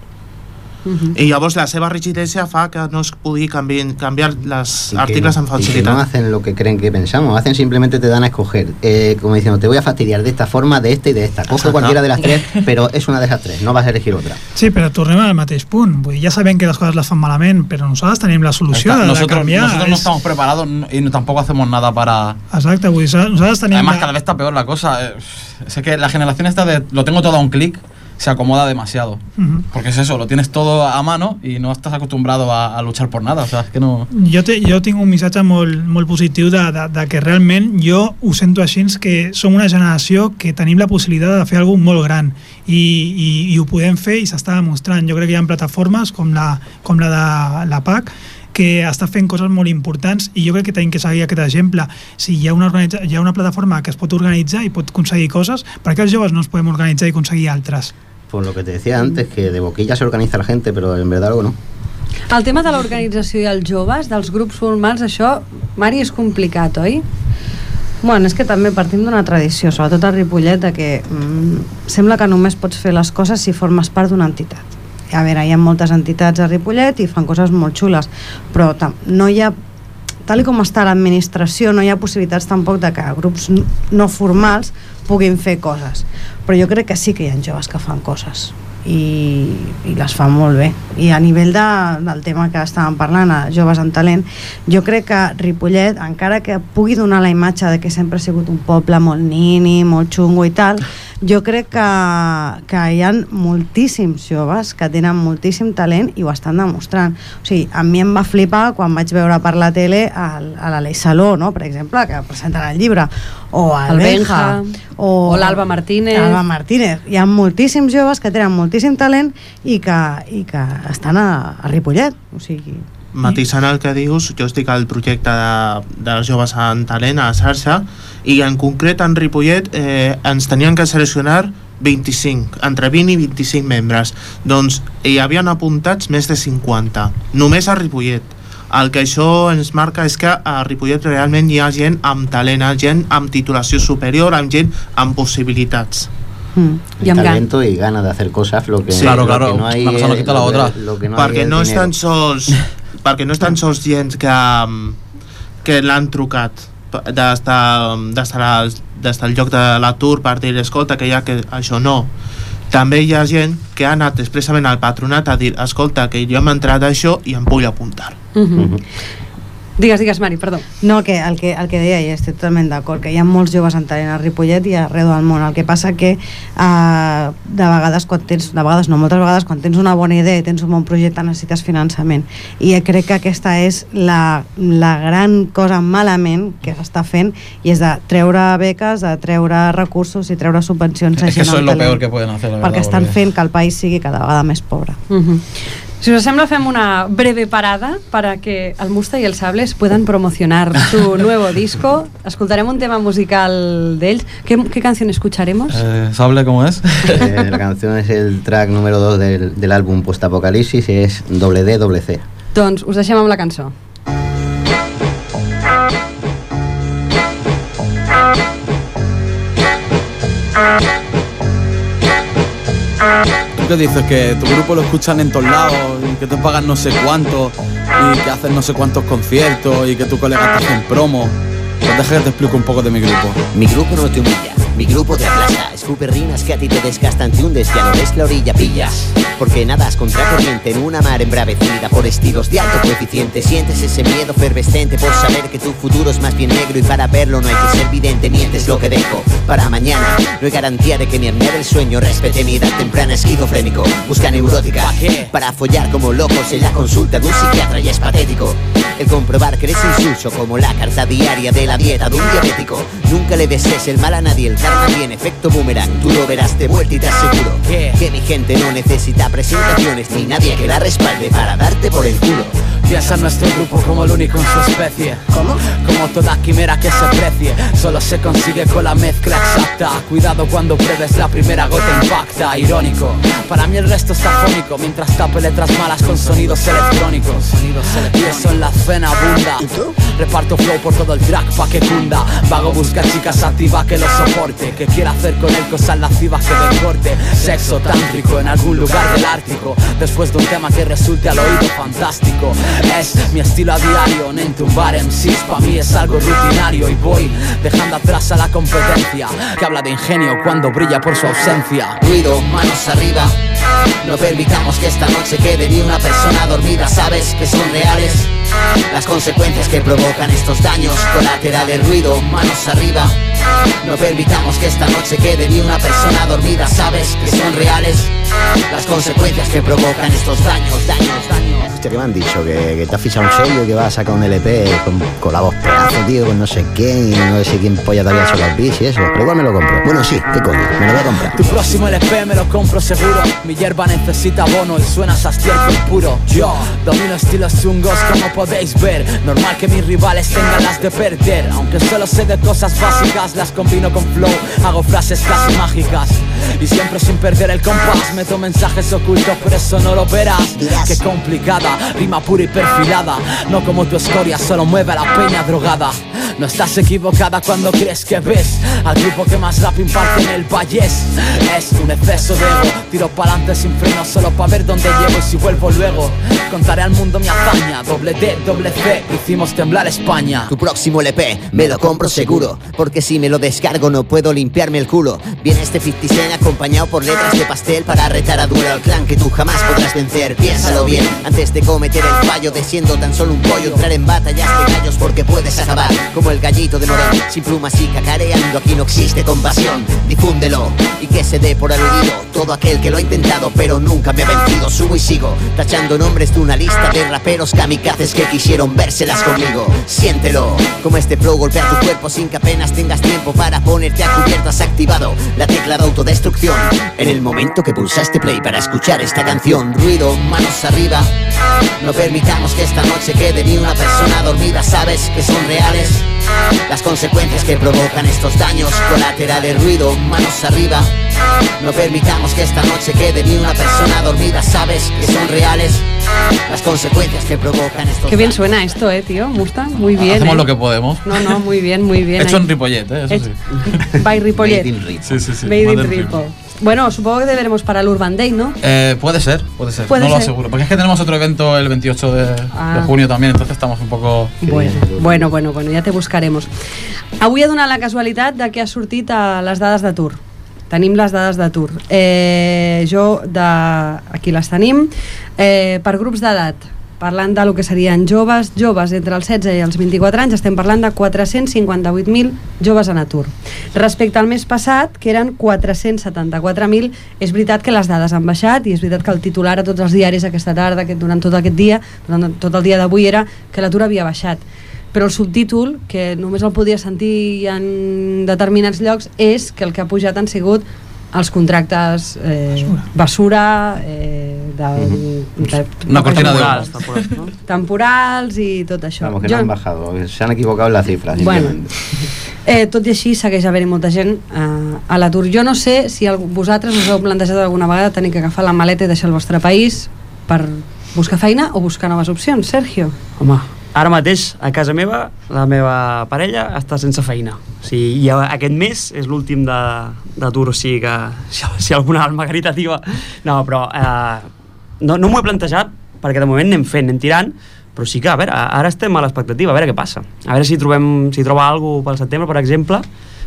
Mhm. I llavors la seva rigidesa fa que no es pugui canviar, canviar les Y articles no- amb y que no hacen lo que creen que pensamos, hacen simplemente te dan a escoger, eh, como diciendo, te voy a fastidiar de esta forma, de esta y de esta. Coge cualquiera de las tres, pero es una de esas tres, no vas a elegir otra. Sí, però tornem al mateix punt. Vull dir, ja sabem que les coses les fan malament, però nosaltres tenim la solució Está- de, de nosotros, canviar. nosotros no És- estamos preparados y no- tampoco hacemos nada para... Exacte, vull dir, nosaltres tenim... Además, la- cada vez está peor la cosa. eh, Es que la generación esta de lo tengo todo a un clic se acomoda demasiado. Mhm. Porque es eso, lo tienes todo a mano y no estás acostumbrado a, a luchar por nada. O sea, es que no... Jo, te, jo tinc un missatge molt, molt positiu de, de, de que realment jo ho sento així que som una generació que tenim la possibilitat de fer alguna molt gran i, i, i ho podem fer i s'està demostrant. Jo crec que hi ha plataformes com la, com la de la PAC que està fent coses molt importants i jo crec que tenim que seguir aquest exemple. Si hi ha una, hi ha una plataforma que es pot organitzar i pot aconseguir coses, per què els joves no es podem organitzar i aconseguir altres? Por lo que te decía antes, que de boquilla se organiza la gente, pero en verdad luego no. El tema de l'organització i els joves, dels grups formals, això, Mari, és complicat, oi? Bueno, és que també partim d'una tradició, sobretot a Ripollet, de que mm, sembla que només pots fer les coses si formes part d'una entitat. A veure, hi ha moltes entitats a Ripollet i fan coses molt xules, però no hi ha tal com està l'administració, no hi ha possibilitats tampoc de que grups no formals puguin fer coses. Però jo crec que sí que hi ha joves que fan coses i, i les fan molt bé. I a nivell de, del tema que estàvem parlant, a joves en talent, jo crec que Ripollet, encara que pugui donar la imatge de que sempre ha sigut un poble molt nini, molt xungo i tal, jo crec que, que hi ha moltíssims joves que tenen moltíssim talent i ho estan demostrant. O sigui, a mi em va flipar quan vaig veure per la tele al, a l'Aleix Saló, no? per exemple, que presenten el llibre, o al El Benja, Benja, o l'Alba Martínez. Alba Martínez. Hi ha moltíssims joves que tenen moltíssim talent i que, i que estan a, a Ripollet. O sigui, Matisant el que dius, jo estic al projecte de, dels joves en talent a xarxa i en concret en Ripollet eh, ens tenien que seleccionar 25, entre 20 i 25 membres. Doncs hi havien apuntats més de 50, només a Ripollet. El que això ens marca és que a Ripollet realment hi ha gent amb talent, hi ha gent amb titulació superior, amb gent amb possibilitats. mm. Y amb gan. talento y ganas de hacer cosas, lo que, Sí, claro, lo claro, que no hay una cosa no es- quita la lo que- lo que no es no tan sols perquè no és tan sols gent que, mm, que l'han trucat p- des, de, des, de la, des del lloc de l'atur per dir escolta que hi ha que això no també hi ha gent que ha anat expressament al patronat a dir escolta que jo hem entrat a això i em vull apuntar Uh -huh. Ujú. Digues, digues, Mari, perdó. No, que el que, el que deia, i estic totalment d'acord, que hi ha molts joves en talent a Ripollet i arreu del món. El que passa que eh, de vegades quan tens, de vegades no, moltes vegades quan tens una bona idea i tens un bon projecte necessites finançament. I crec que aquesta és la, la gran cosa malament que s'està fent i és de treure beques, de treure recursos i treure subvencions a Es que es amb lo peor que pueden hacer, la verdad. perquè estan fent que el país sigui cada vegada més pobre. Uh -huh. Si us sembla, fem una breve parada para que el Musta y el Sables puedan promocionar su nuevo disco. Escoltarem un tema musical d'ells. ¿Qué, ¿Qué canción escucharemos? Eh, ¿Sable cómo es? Eh, la canción es el track número 2 del, del álbum Post Apocalipsis y es doble D, doble C. Doncs us deixem amb la cançó. Que dices que tu grupo lo escuchan en todos lados y que te pagan no sé cuánto y que hacen no sé cuántos conciertos y que tu colega te hacen promo. Pues deja que te explico un poco de mi grupo. Mi grupo no te humilla, mi grupo te aplasta. Escupe rimas que a ti te desgastan, te hundes, ya no ves la orilla, pillas. Porque nadas contracorriente en una mar embravecida por estilos de alto coeficiente. Sientes ese miedo fervescente por saber que tu futuro es más bien negro y para verlo no hay que ser vidente. Mientes lo que dejo para mañana. No hay garantía de que mi hernia del sueño respete mi edad temprana esquizofrénico. Busca neurótica para follar como locos en la consulta de un psiquiatra y es patético. El comprobar que eres insulso como la carta diaria de la dieta de un diabético. Nunca le desees el mal a nadie, el karma tiene efecto boomerang. Tú lo verás de vuelta y te aseguro que mi gente no necesita presentaciones ni nadie que la respalde para darte por el culo. Piensa en nuestro grupo como el único en su especie. ¿Cómo? Como toda quimera que se precie, solo se consigue con la mezcla exacta. Cuidado cuando pruebes la primera gota impacta, irónico. Para mí el resto está fónico, mientras tape letras malas con sonidos electrónicos. Sonidos y eso en la cena abunda. Reparto flow por todo el track pa' que cunda. Vago busca chicas activas que lo soporte, que quiera hacer con él cosas lascivas que den corte. Sexo tántrico en algún lugar del Ártico. Después de un tema que resulte al oído fantástico. Es mi estilo a diario, en tumbar MCs pa' mí es algo rutinario y voy dejando atrás a la competencia que habla de ingenio cuando brilla por su ausencia. Ruido, manos arriba. No permitamos que esta noche quede ni una persona dormida, sabes que son reales. Las consecuencias que provocan estos daños colaterales, ruido, manos arriba. No permitamos que esta noche quede ni una persona dormida, sabes que son reales. Las consecuencias que provocan estos daños, daños, daños. Hostia, que me han dicho que, que te has fichado un sello y que vas a sacar un LP con, con la voz pedazo, tío, con no sé quién, y no sé quién polla te había hecho los beats y eso. Pero igual me lo compro. Bueno, sí, qué coño, me lo voy a comprar. Tu próximo LP me lo compro seguro. Mi hierba necesita bono y suenas a estiércol puro. Yo domino estilos chungos como podéis ver. Normal que mis rivales tengan las de perder. Aunque solo sé de cosas básicas, las combino con flow. Hago frases casi mágicas. Y siempre sin perder el compás. Meto mensajes ocultos, pero eso no lo verás. Qué complicada, rima pura y perfilada. No como tu escoria, solo mueve a la peña drogada. No estás equivocada cuando crees que ves al grupo que más rap imparte en el valle. Es un exceso de ego. Tiro pa'lante sin freno solo pa' ver dónde llego y si vuelvo luego. Contaré al mundo mi hazaña. Doble D, doble C. Hicimos temblar España. Tu próximo LP me lo compro seguro Porque si me lo descargo no puedo limpiarme el culo. Viene este 50 Cent acompañado por letras de pastel Para retar a duro al clan que tú jamás podrás vencer. Piénsalo bien antes de cometer el fallo De siendo tan solo un pollo Entrar en batallas de gallos porque puedes acabar Como el gallito de Morón. Sin plumas y cacareando Aquí no existe compasión. Difúndelo y que se dé por aludido Todo aquel que lo ha intentado pero nunca me ha vencido. Subo y sigo tachando nombres de una lista de raperos kamikazes Que quisieron vérselas conmigo. Siéntelo, como este flow golpea tu cuerpo sin que apenas tengas tiempo para ponerte a cubierto. Has activado la tecla de autodestrucción. En el momento que pulsaste play para escuchar esta canción, ruido, manos arriba. No permitamos que esta noche quede ni una persona dormida, sabes que son reales. Las consecuencias que provocan estos daños colaterales, ruido, manos arriba. No permitamos que esta noche quede ni una persona dormida, sabes que son reales. Las consecuencias que provocan estos Qué bien daños. suena esto, eh, tío. Mustang, muy bien. Hacemos eh. lo que podemos. No, no, muy bien, muy bien. Hecho en Ripollet, ¿eh? eso sí. Hecho- By Ripollet. Made in Rip. Sí, sí, sí. Made in Ripo. Ripo. Bueno, supongo que deberemos para el Urban Day, ¿no? Eh, puede ser, puede ser. Puede no lo ser. aseguro. Porque es que tenemos otro evento el 28 de, Ah. de junio también, entonces estamos un poco. Bueno, bueno, bueno, bueno, ja te buscaremos. Avui ha donat la casualitat de que ha sortit a les dades d'atur. Tenim les dades d'atur. Eh, jo, de... aquí les tenim. Eh, per grups d'edat, parlant de lo que serien joves, joves entre els 16 i els 24 anys, estem parlant de 458.000 joves en atur. Respecte al mes passat, que eren 474.000, és veritat que les dades han baixat i és veritat que el titular a tots els diaris aquesta tarda, que durant tot aquest dia, durant tot el dia d'avui, era que l'atur havia baixat però el subtítol, que només el podia sentir en determinats llocs, és que el que ha pujat han sigut els contractes eh, basura, eh, de, de, Una cortina de Temporals, temporals, no? temporals i tot això. Vamos, que no han bajado. Se han equivocado en la cifra. Bueno, eh, tot i així segueix havent molta gent eh, a l'atur. Jo no sé si el, vosaltres us heu plantejat alguna vegada tenir que agafar la maleta i deixar el vostre país per buscar feina o buscar noves opcions, Sergio? Home, Ara mateix, a casa meva, la meva parella està sense feina. O sigui, i aquest mes és l'últim de- d'atur, o sigui que si, si alguna alma caritativa... No, però eh, no, no m'ho he plantejat perquè de moment anem fent, anem tirant, però sí que, a veure, ara estem a l'expectativa, a veure què passa. A veure si trobem, si troba alguna cosa pel setembre, per exemple,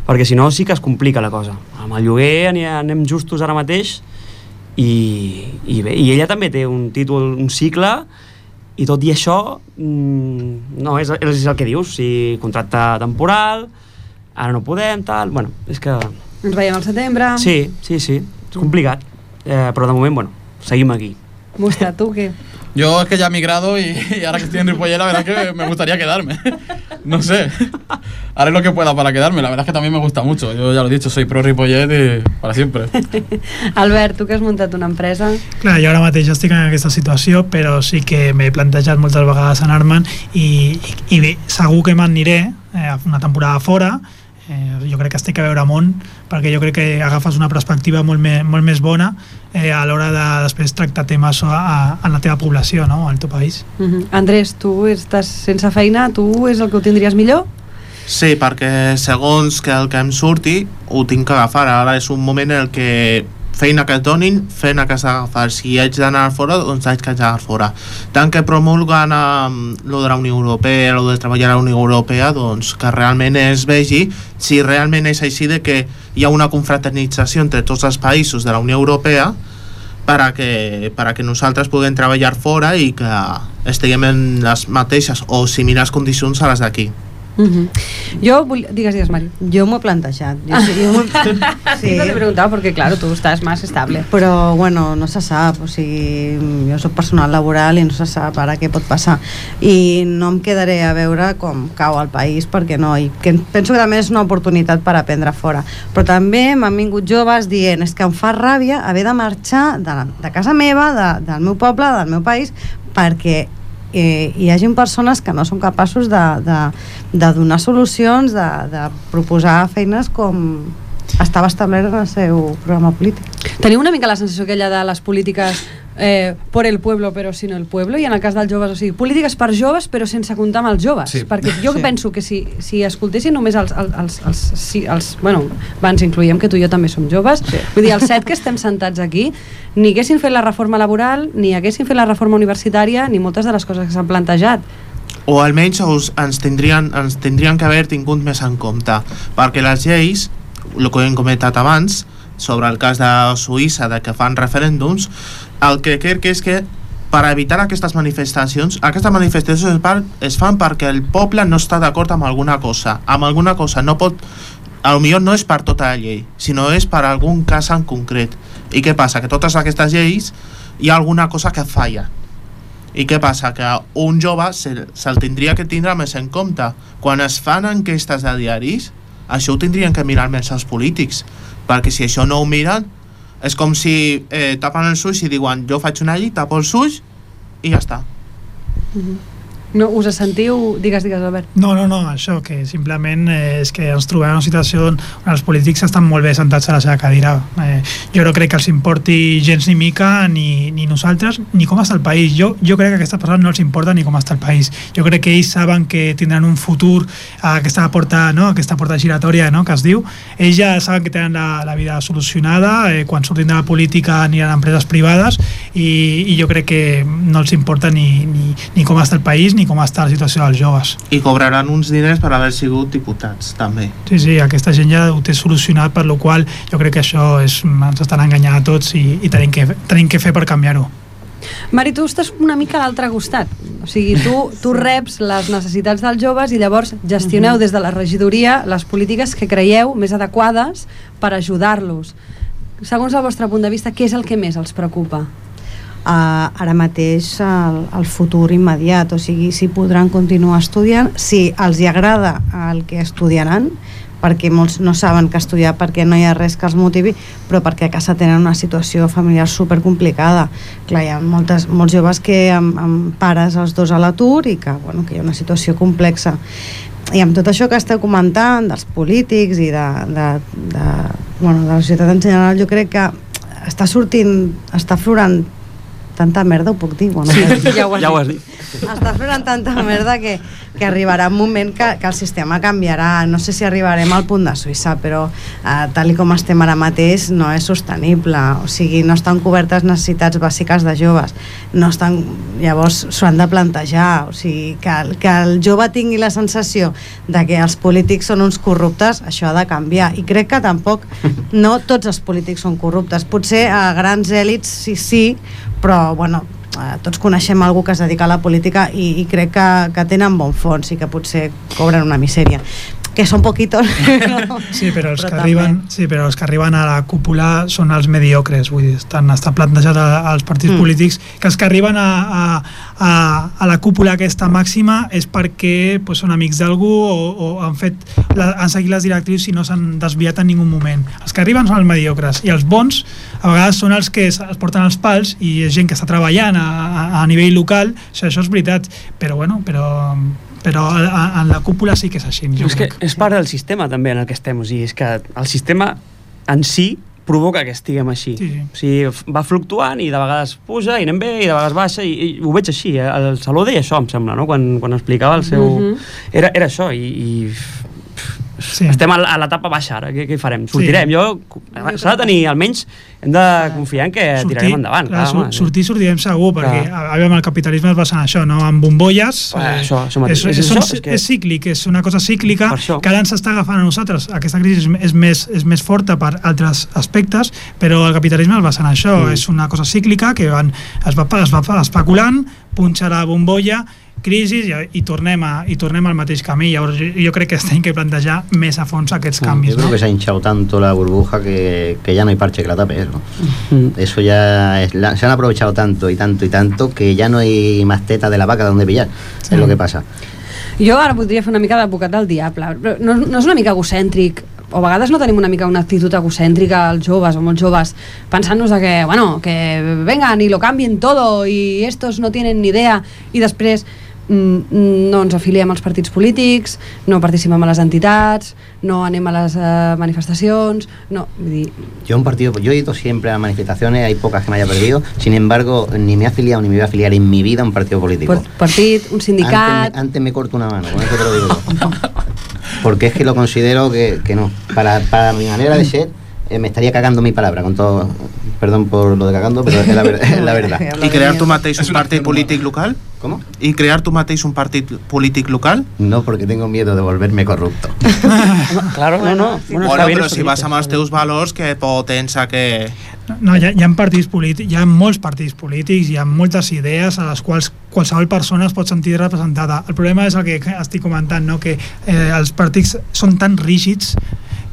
perquè si no sí que es complica la cosa. Amb el lloguer anem justos ara mateix i, i bé, i ella també té un títol, un cicle i tot i això mm, no, és, és el que dius sigui, contracte temporal ara no podem, tal, bueno, és que Ens veiem al setembre. sí, sí, sí, és complicat eh, però de moment, bueno, seguim aquí Mustra, tu què? Yo es que ya he migrado y, y ahora que estoy en Ripollet, la verdad es que me gustaría quedarme. No sé. Haré lo que pueda para quedarme. La verdad es que también me gusta mucho. Yo ya lo he dicho, soy pro Ripollet y para siempre. Albert, tu que has muntat una empresa... Clar, jo ara mateix estic en aquesta situació, però sí que m'he plantejat moltes vegades anar-me'n i, i, i bé, segur que m'aniré eh, una temporada fora, eh, jo crec que estic a veure món, perquè jo crec que agafes una perspectiva molt, me, molt més bona eh, a l'hora de després tractar temes a, a, en la teva població, no? al teu país. Uh -huh. Andrés, tu estàs sense feina, tu és el que ho tindries millor? Sí, perquè segons que el que em surti ho tinc que agafar. Ara és un moment en el que feina que et donin, feina que has d'agafar. Si haig d'anar fora, doncs haig d'anar fora. Tant que promulguen um, lo de la Unió Europea, lo de treballar a la Unió Europea, doncs que realment es vegi si realment és així de que hi ha una confraternització entre tots els països de la Unió Europea per a que, per a que nosaltres puguem treballar fora i que estiguem en les mateixes o similars condicions a les d'aquí. -huh. Jo vull... Digues, digues, Mari. Jo m'ho he plantejat. Jo, sí, jo m'ho- Sí. No t'he preguntat perquè, claro, tu estàs més estable. però bueno, no se sap o sigui, jo sóc personal laboral i no se sap ara què pot passar i no em quedaré a veure com cau el país perquè no, i que penso que també és una oportunitat per aprendre fora però també m'han vingut joves dient és que em fa ràbia haver de marxar de, la, de casa meva, de, del meu poble del meu país, perquè eh, hi hagin persones que no són capaços de, de, de donar solucions, de, de proposar feines com estava establert en el seu programa polític. Teniu una mica la sensació aquella de les polítiques eh, por el pueblo però sin el pueblo i en el cas dels joves, o sigui, polítiques per joves però sense comptar amb els joves Sí. perquè jo Sí. penso que si, si escoltessin només els, els, els, els, si, els bueno, abans incluïem que tu i jo també som joves sí. vull dir, els set que estem sentats aquí ni haguessin fet la reforma laboral ni haguessin fet la reforma universitària ni moltes de les coses que s'han plantejat o almenys us, ens, tindrien, ens tindrien que haver tingut més en compte perquè les lleis, el que hem comentat abans sobre el cas de Suïssa de que fan referèndums el que crec que és que per evitar aquestes manifestacions aquestes manifestacions es, par, es fan perquè el poble no està d'acord amb alguna cosa amb alguna cosa no pot a lo millor no és per tota la llei sinó és per algun cas en concret i què passa? Que totes aquestes lleis hi ha alguna cosa que falla i què passa? Que un jove se'l se tindria que tindre més en compte. Quan es fan enquestes de diaris, això ho tindrien que mirar més els polítics, perquè si això no ho miren, és com si eh, tapen els ulls i diuen jo faig una llei, tapo els ulls i ja està. No, us sentiu? Digues, digues, Albert No, no, no, això, que simplement eh, és que ens trobem en una situació on els polítics estan molt bé sentats a la seva cadira. Eh, jo no crec que els importi gens ni mica, ni, ni nosaltres, ni com està el país. Jo, jo crec que a aquestes persones no els importa ni com està el país. Jo crec que ells saben que tindran un futur a aquesta porta, no? aquesta porta giratòria no? que es diu. Ells ja saben que tenen la, la vida solucionada, eh, quan surtin de la política aniran a empreses privades i, i jo crec que no els importa ni, ni, ni com està el país ni com està la situació dels joves. I cobraran uns diners per haver sigut diputats, també. Sí, sí, aquesta gent ja ho té solucionat, per lo qual jo crec que això és, ens estan enganyant a tots i, i tenim, que, tenim que fer per canviar-ho. Mari, tu estàs una mica a l'altre costat. O sigui, tu, tu reps les necessitats dels joves i llavors gestioneu des de la regidoria les polítiques que creieu més adequades per ajudar-los. Segons el vostre punt de vista, què és el que més els preocupa? Uh, ara mateix el, el futur immediat, o sigui, si podran continuar estudiant, si els hi agrada el que estudiaran, perquè molts no saben que estudiar perquè no hi ha res que els motivi, però perquè a casa tenen una situació familiar super complicada. Clar, hi ha moltes, molts joves que amb, amb pares els dos a l'atur i que, bueno, que hi ha una situació complexa. I amb tot això que esteu comentant dels polítics i de, de, de, bueno, de la societat en general, jo crec que està sortint, està florant tanta merda ho puc dir? Bueno, Sí, ja ho has Ja ho has dit. està plorant tanta merda que, que arribarà un moment que, que el sistema canviarà. No sé si arribarem al punt de Suïssa, però eh, tal com estem ara mateix no és sostenible. O sigui, no estan cobertes necessitats bàsiques de joves. No estan, llavors s'ho han de plantejar. O sigui, que, que el jove tingui la sensació de que els polítics són uns corruptes, això ha de canviar. I crec que tampoc no tots els polítics són corruptes. Potser a grans èlits sí, sí, però bueno, eh, tots coneixem algú que es dedica a la política i, i crec que, que tenen bon fons i que potser cobren una misèria que són poquitos no? Sí, però els, Però que també. arriben, sí, però els que arriben a la cúpula són els mediocres, vull dir, estan, està plantejat a- als partits Mm. polítics que els que arriben a, a, a, a la cúpula aquesta màxima és perquè pues, són amics d'algú o, o han, fet la, han seguit les directrius i no s'han desviat en ningú moment. Els que arriben són els mediocres i els bons a vegades són els que es, es porten els pals i és gent que està treballant a, a, a nivell local, això, això és veritat, però bueno, però però en la cúpula sí que és així. Jo És que és part del sistema també en el que estem, o sigui, és que el sistema en si provoca que estiguem així. Sí, sí. O sigui, va fluctuant i de vegades puja i anem bé i de vegades baixa i, i ho veig així. Eh? El Saló deia això, em sembla, no? quan, quan explicava el seu... Mhm. era, era això i, i Sí. estem a l'etapa baixa ara, què, què farem? Sortirem? Sí. Jo, s'ha de tenir, almenys hem de confiar en que tirarem endavant. clar, clar, sur, home. sortir sortirem segur, perquè Clar. a, veure, el capitalisme es basa en això, no? en bombolles. Això- això mateix. és, És és, això, és, és que- és cíclic, és una cosa cíclica que ara ens està agafant a nosaltres. Aquesta crisi és, és, més, és més forta per altres aspectes, però el capitalisme es basa en això. Mm. És una cosa cíclica que van, es, va, es va especulant, punxa la bombolla, crisi i, i, tornem a, i tornem al mateix camí. Llavors, jo, jo crec que es tenen que plantejar més a fons aquests canvis. Yo creo No? que se ha hinchado tanto la burbuja que, que ya no hay parche que la tape eso. Mm. Eso ya es la- se han aprovechado tanto y tanto y tanto que ya no hay más teta de la vaca donde pillar. Es lo que pasa. Jo ara voldria fer una mica d'advocat del diable. Però no, no és una mica egocèntric o a vegades no tenim una mica una actitud egocèntrica als joves o molts joves pensant-nos que, bueno, que vengan y lo cambien todo y estos no tienen ni idea i després mm, no ens afiliem als partits polítics, no participem a les entitats, no anem a les eh, manifestacions, no, vull dir, Yo un partido, yo he ido siempre a manifestaciones, hay pocas que me haya perdido. Sin embargo, ni me he afiliado ni me voy a afiliar en mi vida a un partido político. par- partit, un sindicat... Antes, me- antes me corto una mano, con eso te lo digo. Porque es que lo considero que, que no. Para, para mi manera de ser, eh, me estaría cagando mi palabra, con todo. Perdón por lo de cagando, pero es la, ver- es la verdad. I crear tu mateix un partit polític local? ¿Cómo? I crear tu mateix un partit polític local? No, porque tengo miedo de volverme corrupto. Claro, no, no. Bueno, Bueno, però si vas amb els teus valors, que potents a que... No, hi ha, hi ha partits polítics, hi ha molts partits polítics, hi ha moltes idees a les quals qualsevol persona es pot sentir representada. El problema és el que estic comentant, no? que eh, els partits són tan rígids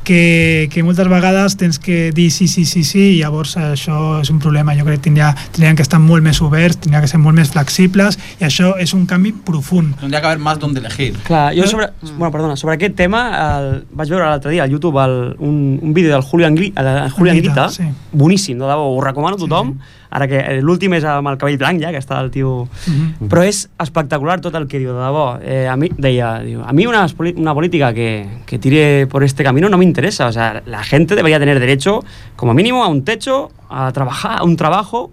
que, que moltes vegades tens que dir sí, sí, sí, sí, i llavors això és un problema. Jo crec que tindria, tindrien que estar molt més oberts, tindrien que ser molt més flexibles, i això és un canvi profund. Tendría que haber más donde elegir. Clar, jo sobre, bueno, perdona, sobre aquest tema el, vaig veure l'altre dia al YouTube el, un, un vídeo del Julián, Gri, el Julián Grita, sí. boníssim, de debò, ho recomano a tothom, ara que eh, l'últim és amb el cabell blanc ja, que està el tio... Mhm. Però és espectacular tot el que diu, de debò. Eh, a mi, deia, diu, a mí una, una política que, que tire por este camino no me interesa. O sea, la gente debería tener derecho, como mínimo, a un techo, a trabajar, a un trabajo,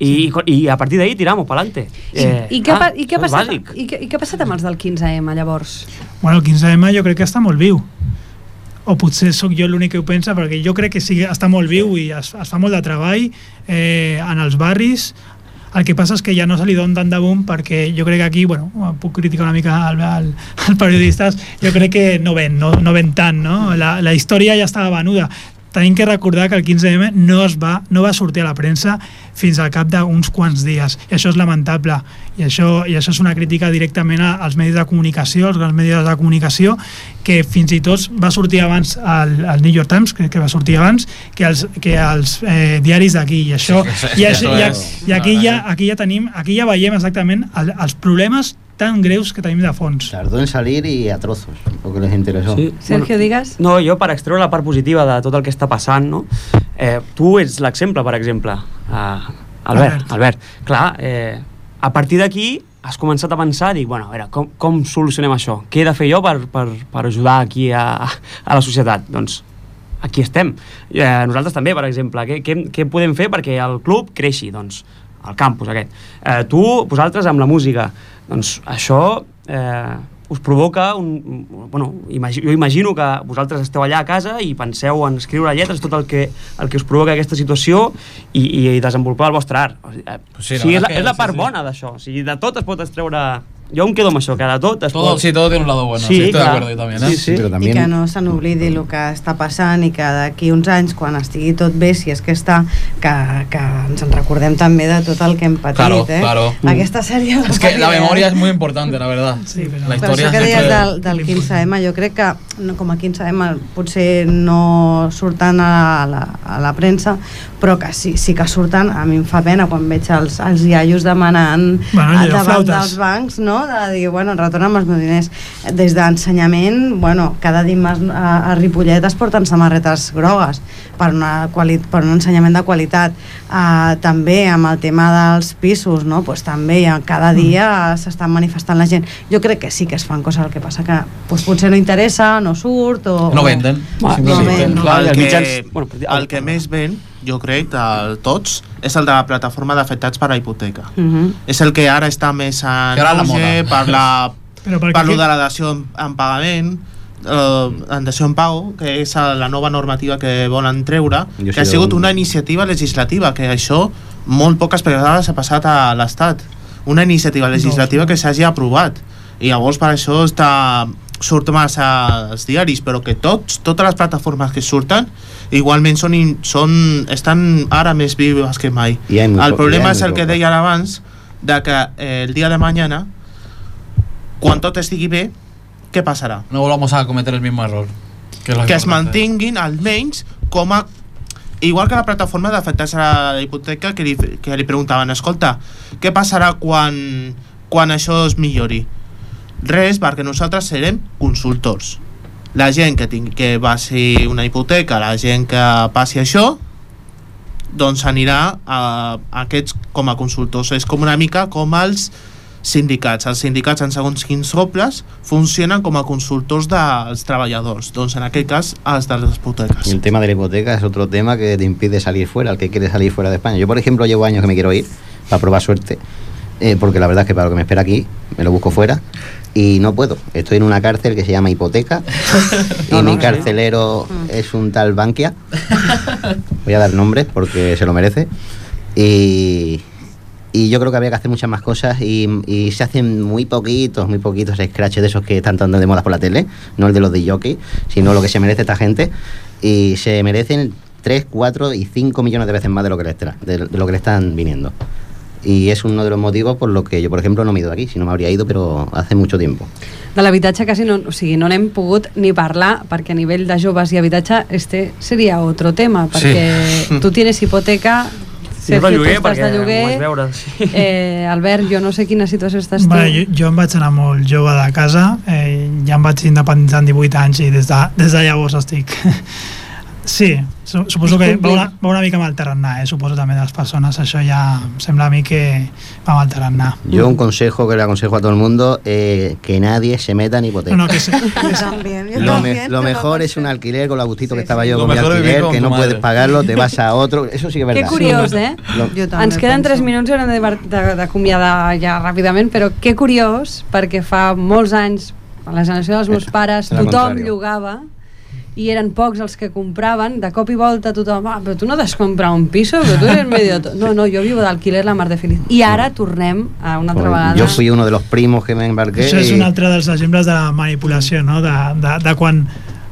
y, y a partir de ahí tiramos para adelante. I, i, què, pa- i, què ha passat, i, què, I què ha passat amb els del 15M, llavors? Bueno, el 15M jo crec que està molt viu. O potser sóc jo l'únic que ho pensa, perquè jo crec que sí, està molt viu i es, es fa molt de treball eh, en els barris. El que passa és que ja no se li dona tant de boom perquè jo crec que aquí, bueno, puc criticar una mica al, al, periodistes, jo crec que no ven, no, no ven tant, no? La, la història ja estava venuda. Tenim que recordar que el 15M no, es va, no va sortir a la premsa fins al cap d'uns quants dies. I això és lamentable. I això, i això és una crítica directament als medis de comunicació, als grans medis de comunicació, que fins i tot va sortir abans al, al New York Times, crec que va sortir abans, que els, que els eh, diaris d'aquí. I això, Sí, i, això i, i aquí, ja, aquí ja tenim, aquí ja veiem exactament el, els problemes tan greus que tenim de fons. Tardó en salir y a trozos, porque les interesó. Sí. Sergio, digues? No, jo per extreure la part positiva de tot el que està passant, no? Eh, tu ets l'exemple, per exemple. Uh, Albert, Albert. Albert. Clar, eh, a partir d'aquí has començat a pensar, dic, bueno, a veure, com, com solucionem això? Què he de fer jo per, per, per ajudar aquí a, a la societat? Doncs aquí estem. Eh, nosaltres també, per exemple. Què, què, què podem fer perquè el club creixi? Doncs al campus aquest. Eh, tu, vosaltres, amb la música, doncs això eh, us provoca un... Bueno, imagi, jo imagino que vosaltres esteu allà a casa i penseu en escriure lletres, tot el que, el que us provoca aquesta situació i, i desenvolupar el vostre art. O sigui, sí, la sí, és, la, és la sí, part sí. bona d'això. O sigui, de tot es pot extreure... Jo em quedo amb això, que de tot es Todo, pot... sí, todo tiene un lado bueno. Sí, estoy de acuerdo yo también, ¿eh? Sí, sí. Pero I también que no se n'oblidi el que està passant i que d'aquí uns anys, quan estigui tot bé, si és que està, que, que ens en recordem també de tot el que hem patit, Claro, eh? claro. Aquesta sèrie... Es que la memoria es muy importante, la verdad. Sí, però- la Per historia això que deies del, del 15M, jo crec que no, com a 15M potser no surten a la, a la premsa, però que sí, sí que surten, a mi em fa pena quan veig els, els iaios demanant Bueno, davant flautes. dels bancs, no? De dir, bueno, retorna'm els meus diners. Des d'ensenyament, bueno, cada dimarts a, a Ripollet es porten samarretes grogues per, una quali per un ensenyament de qualitat. Uh, també amb el tema dels pisos, no? pues, també ja cada dia s'estan manifestant la gent. Jo crec que sí que es fan coses, el que passa que pues, potser no interessa, no surt o... No venden. Va, simplemente. ven. Clar, el, els que, mitjans- bueno, el que més ven, jo crec, de tots, és el de la plataforma d'afectats per la hipoteca. Uh -huh. És el que ara està més en auge moda. per la Però perquè parlo de la dació en, en pagament eh, en dació en pago que és la nova normativa que volen treure Jo que sí ha sigut un- una iniciativa legislativa que això molt poques vegades ha passat a l'Estat una iniciativa legislativa que s'hagi aprovat i llavors per això està surt massa als diaris però que tots, totes les plataformes que surten igualment són, in, són estan ara més vives que mai el problema és el que deia abans de que eh, el dia de mañana quan tot estigui bé què passarà? No volvamos a cometer el mismo error. Que, que es mantinguin almenys com a igual que la plataforma d'afectats a la hipoteca que li, que li preguntaven escolta, què passarà quan, quan això es millori? Res, perquè nosaltres serem consultors la gent que, tingui, que passi una hipoteca, la gent que passi això doncs anirà a, a aquests com a consultors és com una mica com els sindicats. Els sindicats en segons quins robles funcionen com a consultors dels treballadors, doncs en aquest cas els de les hipoteques. el tema de la hipoteca es otro tema que te impide salir fuera, el que quiere salir fuera de España. Yo, por ejemplo, llevo años que me quiero ir para probar suerte, eh, porque la verdad es que para lo que me espera aquí, me lo busco fuera y no puedo. Estoy en una cárcel que se llama hipoteca y No, no, mi sí. carcelero es un tal Bankia. Voy a dar nombres porque se lo merece. Y, y yo creo que había que hacer muchas más cosas y, y se hacen muy poquitos, muy poquitos scratches de esos que están tan de moda por la tele, no el de los de jockey, sino lo que se merece esta gente. Y se merecen 3, 4 y 5 millones de veces más de lo que le, de, de lo que le están viniendo. Y es uno de los motivos por los que yo, por ejemplo, no me he ido aquí, si no me habría ido, pero hace mucho tiempo. De l'habitatge quasi no, o sigui, no n'hem pogut ni parlar perquè a nivell de joves i habitatge este seria otro tema perquè tu tienes hipoteca Sí, Sergio, tu lloguer, estàs perquè de lloguer veure, sí. eh, Albert, jo no sé quina situació estàs tu Bé, jo, jo em vaig anar molt jove de casa, eh, ja em vaig independitzar amb 18 anys i des de, des de llavors estic... Sí, su, suposo que va una, va una mica amb el tarannà, eh? suposo també de les persones, això ja em sembla a mi que va amb el tarannà. Yo un consejo que le aconsejo a todo el mundo, eh, que nadie se meta en hipoteca. No, no, que se, también, yo Lo, me- lo mejor es un alquiler con la gustito Sí, que estaba sí. yo Lo con mi alquiler, con que no madre. puedes pagarlo, te vas a otro. Eso sí que es verdad. Que curiós, eh? Lo- Jo també Ens queden penso. 3 minuts i haurem de- de- d'acomiadar ja ràpidament, però que curiós, perquè fa molts anys, a la generació dels meus pares, tothom contrari. llogava i eren pocs els que compraven, de cop i volta tothom, ah, però tu no t'has comprat un piso, però tu eres medio... to-". No, no, jo vivo d'alquiler la mar de feliç. I ara tornem a una altra vegada. yo fui uno de los primos que me embarqué. això és un altre dels exemples de la manipulació, no? de, de, de quan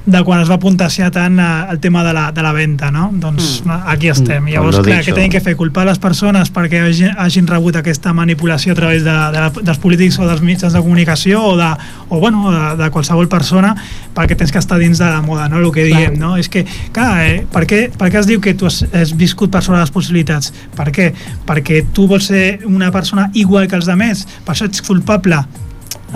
de quan es va puntaciar tant eh, el tema de la, de la venda, no? Doncs mm. aquí estem. Mm. Llavors, clar, què tenim que fer? Culpar les persones perquè hagin, hagin rebut aquesta manipulació a través de, de la, dels polítics o dels mitjans de comunicació o de, o, bueno, de, de qualsevol persona perquè tens que estar dins de la moda, no? El que diem, no? És que, clar, eh, per, què, per què es diu que tu has, has viscut per sobre les possibilitats? Per què? Perquè tu vols ser una persona igual que els altres, per això ets culpable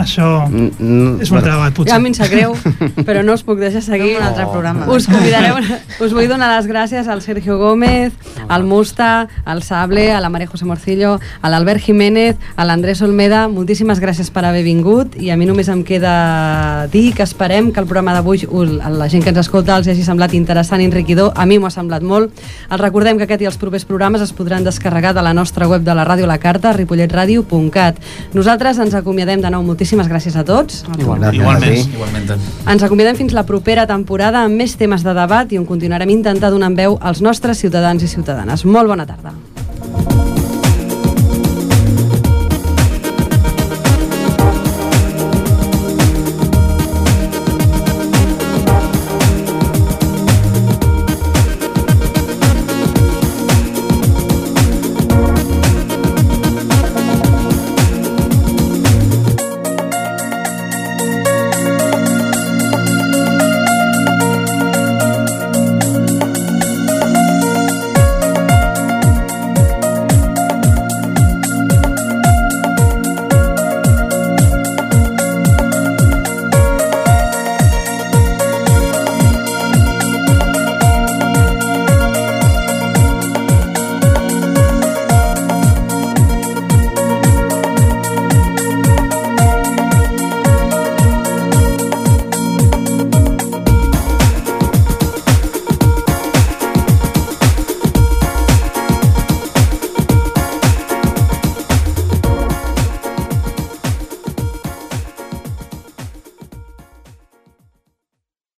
això Mm, és un altre debat, Ja potser. a mi em sap greu, però no us puc deixar seguir. Fem un altre programa. Us convidareu, us vull donar les gràcies al Sergio Gómez, al Musta, al Sable, a la Maria José Morcillo, a l'Albert Jiménez, a l'Andrés Olmeda. Moltíssimes gràcies per haver vingut i a mi només em queda dir que esperem que el programa d'avui a la gent que ens escolta els hagi semblat interessant i enriquidor. A mi m'ho ha semblat molt. Els recordem que aquest i els propers programes es podran descarregar de la nostra web de la ràdio a la carta, ripolletradio.cat. Nosaltres ens acomiadem de nou. Moltíssimes gràcies a tots. Igualment. a ti. Igualmente. Ens acomiadem fins la propera temporada amb més temes de debat i on continuarem intentant donar veu als nostres ciutadans i ciutadanes. Molt bona tarda.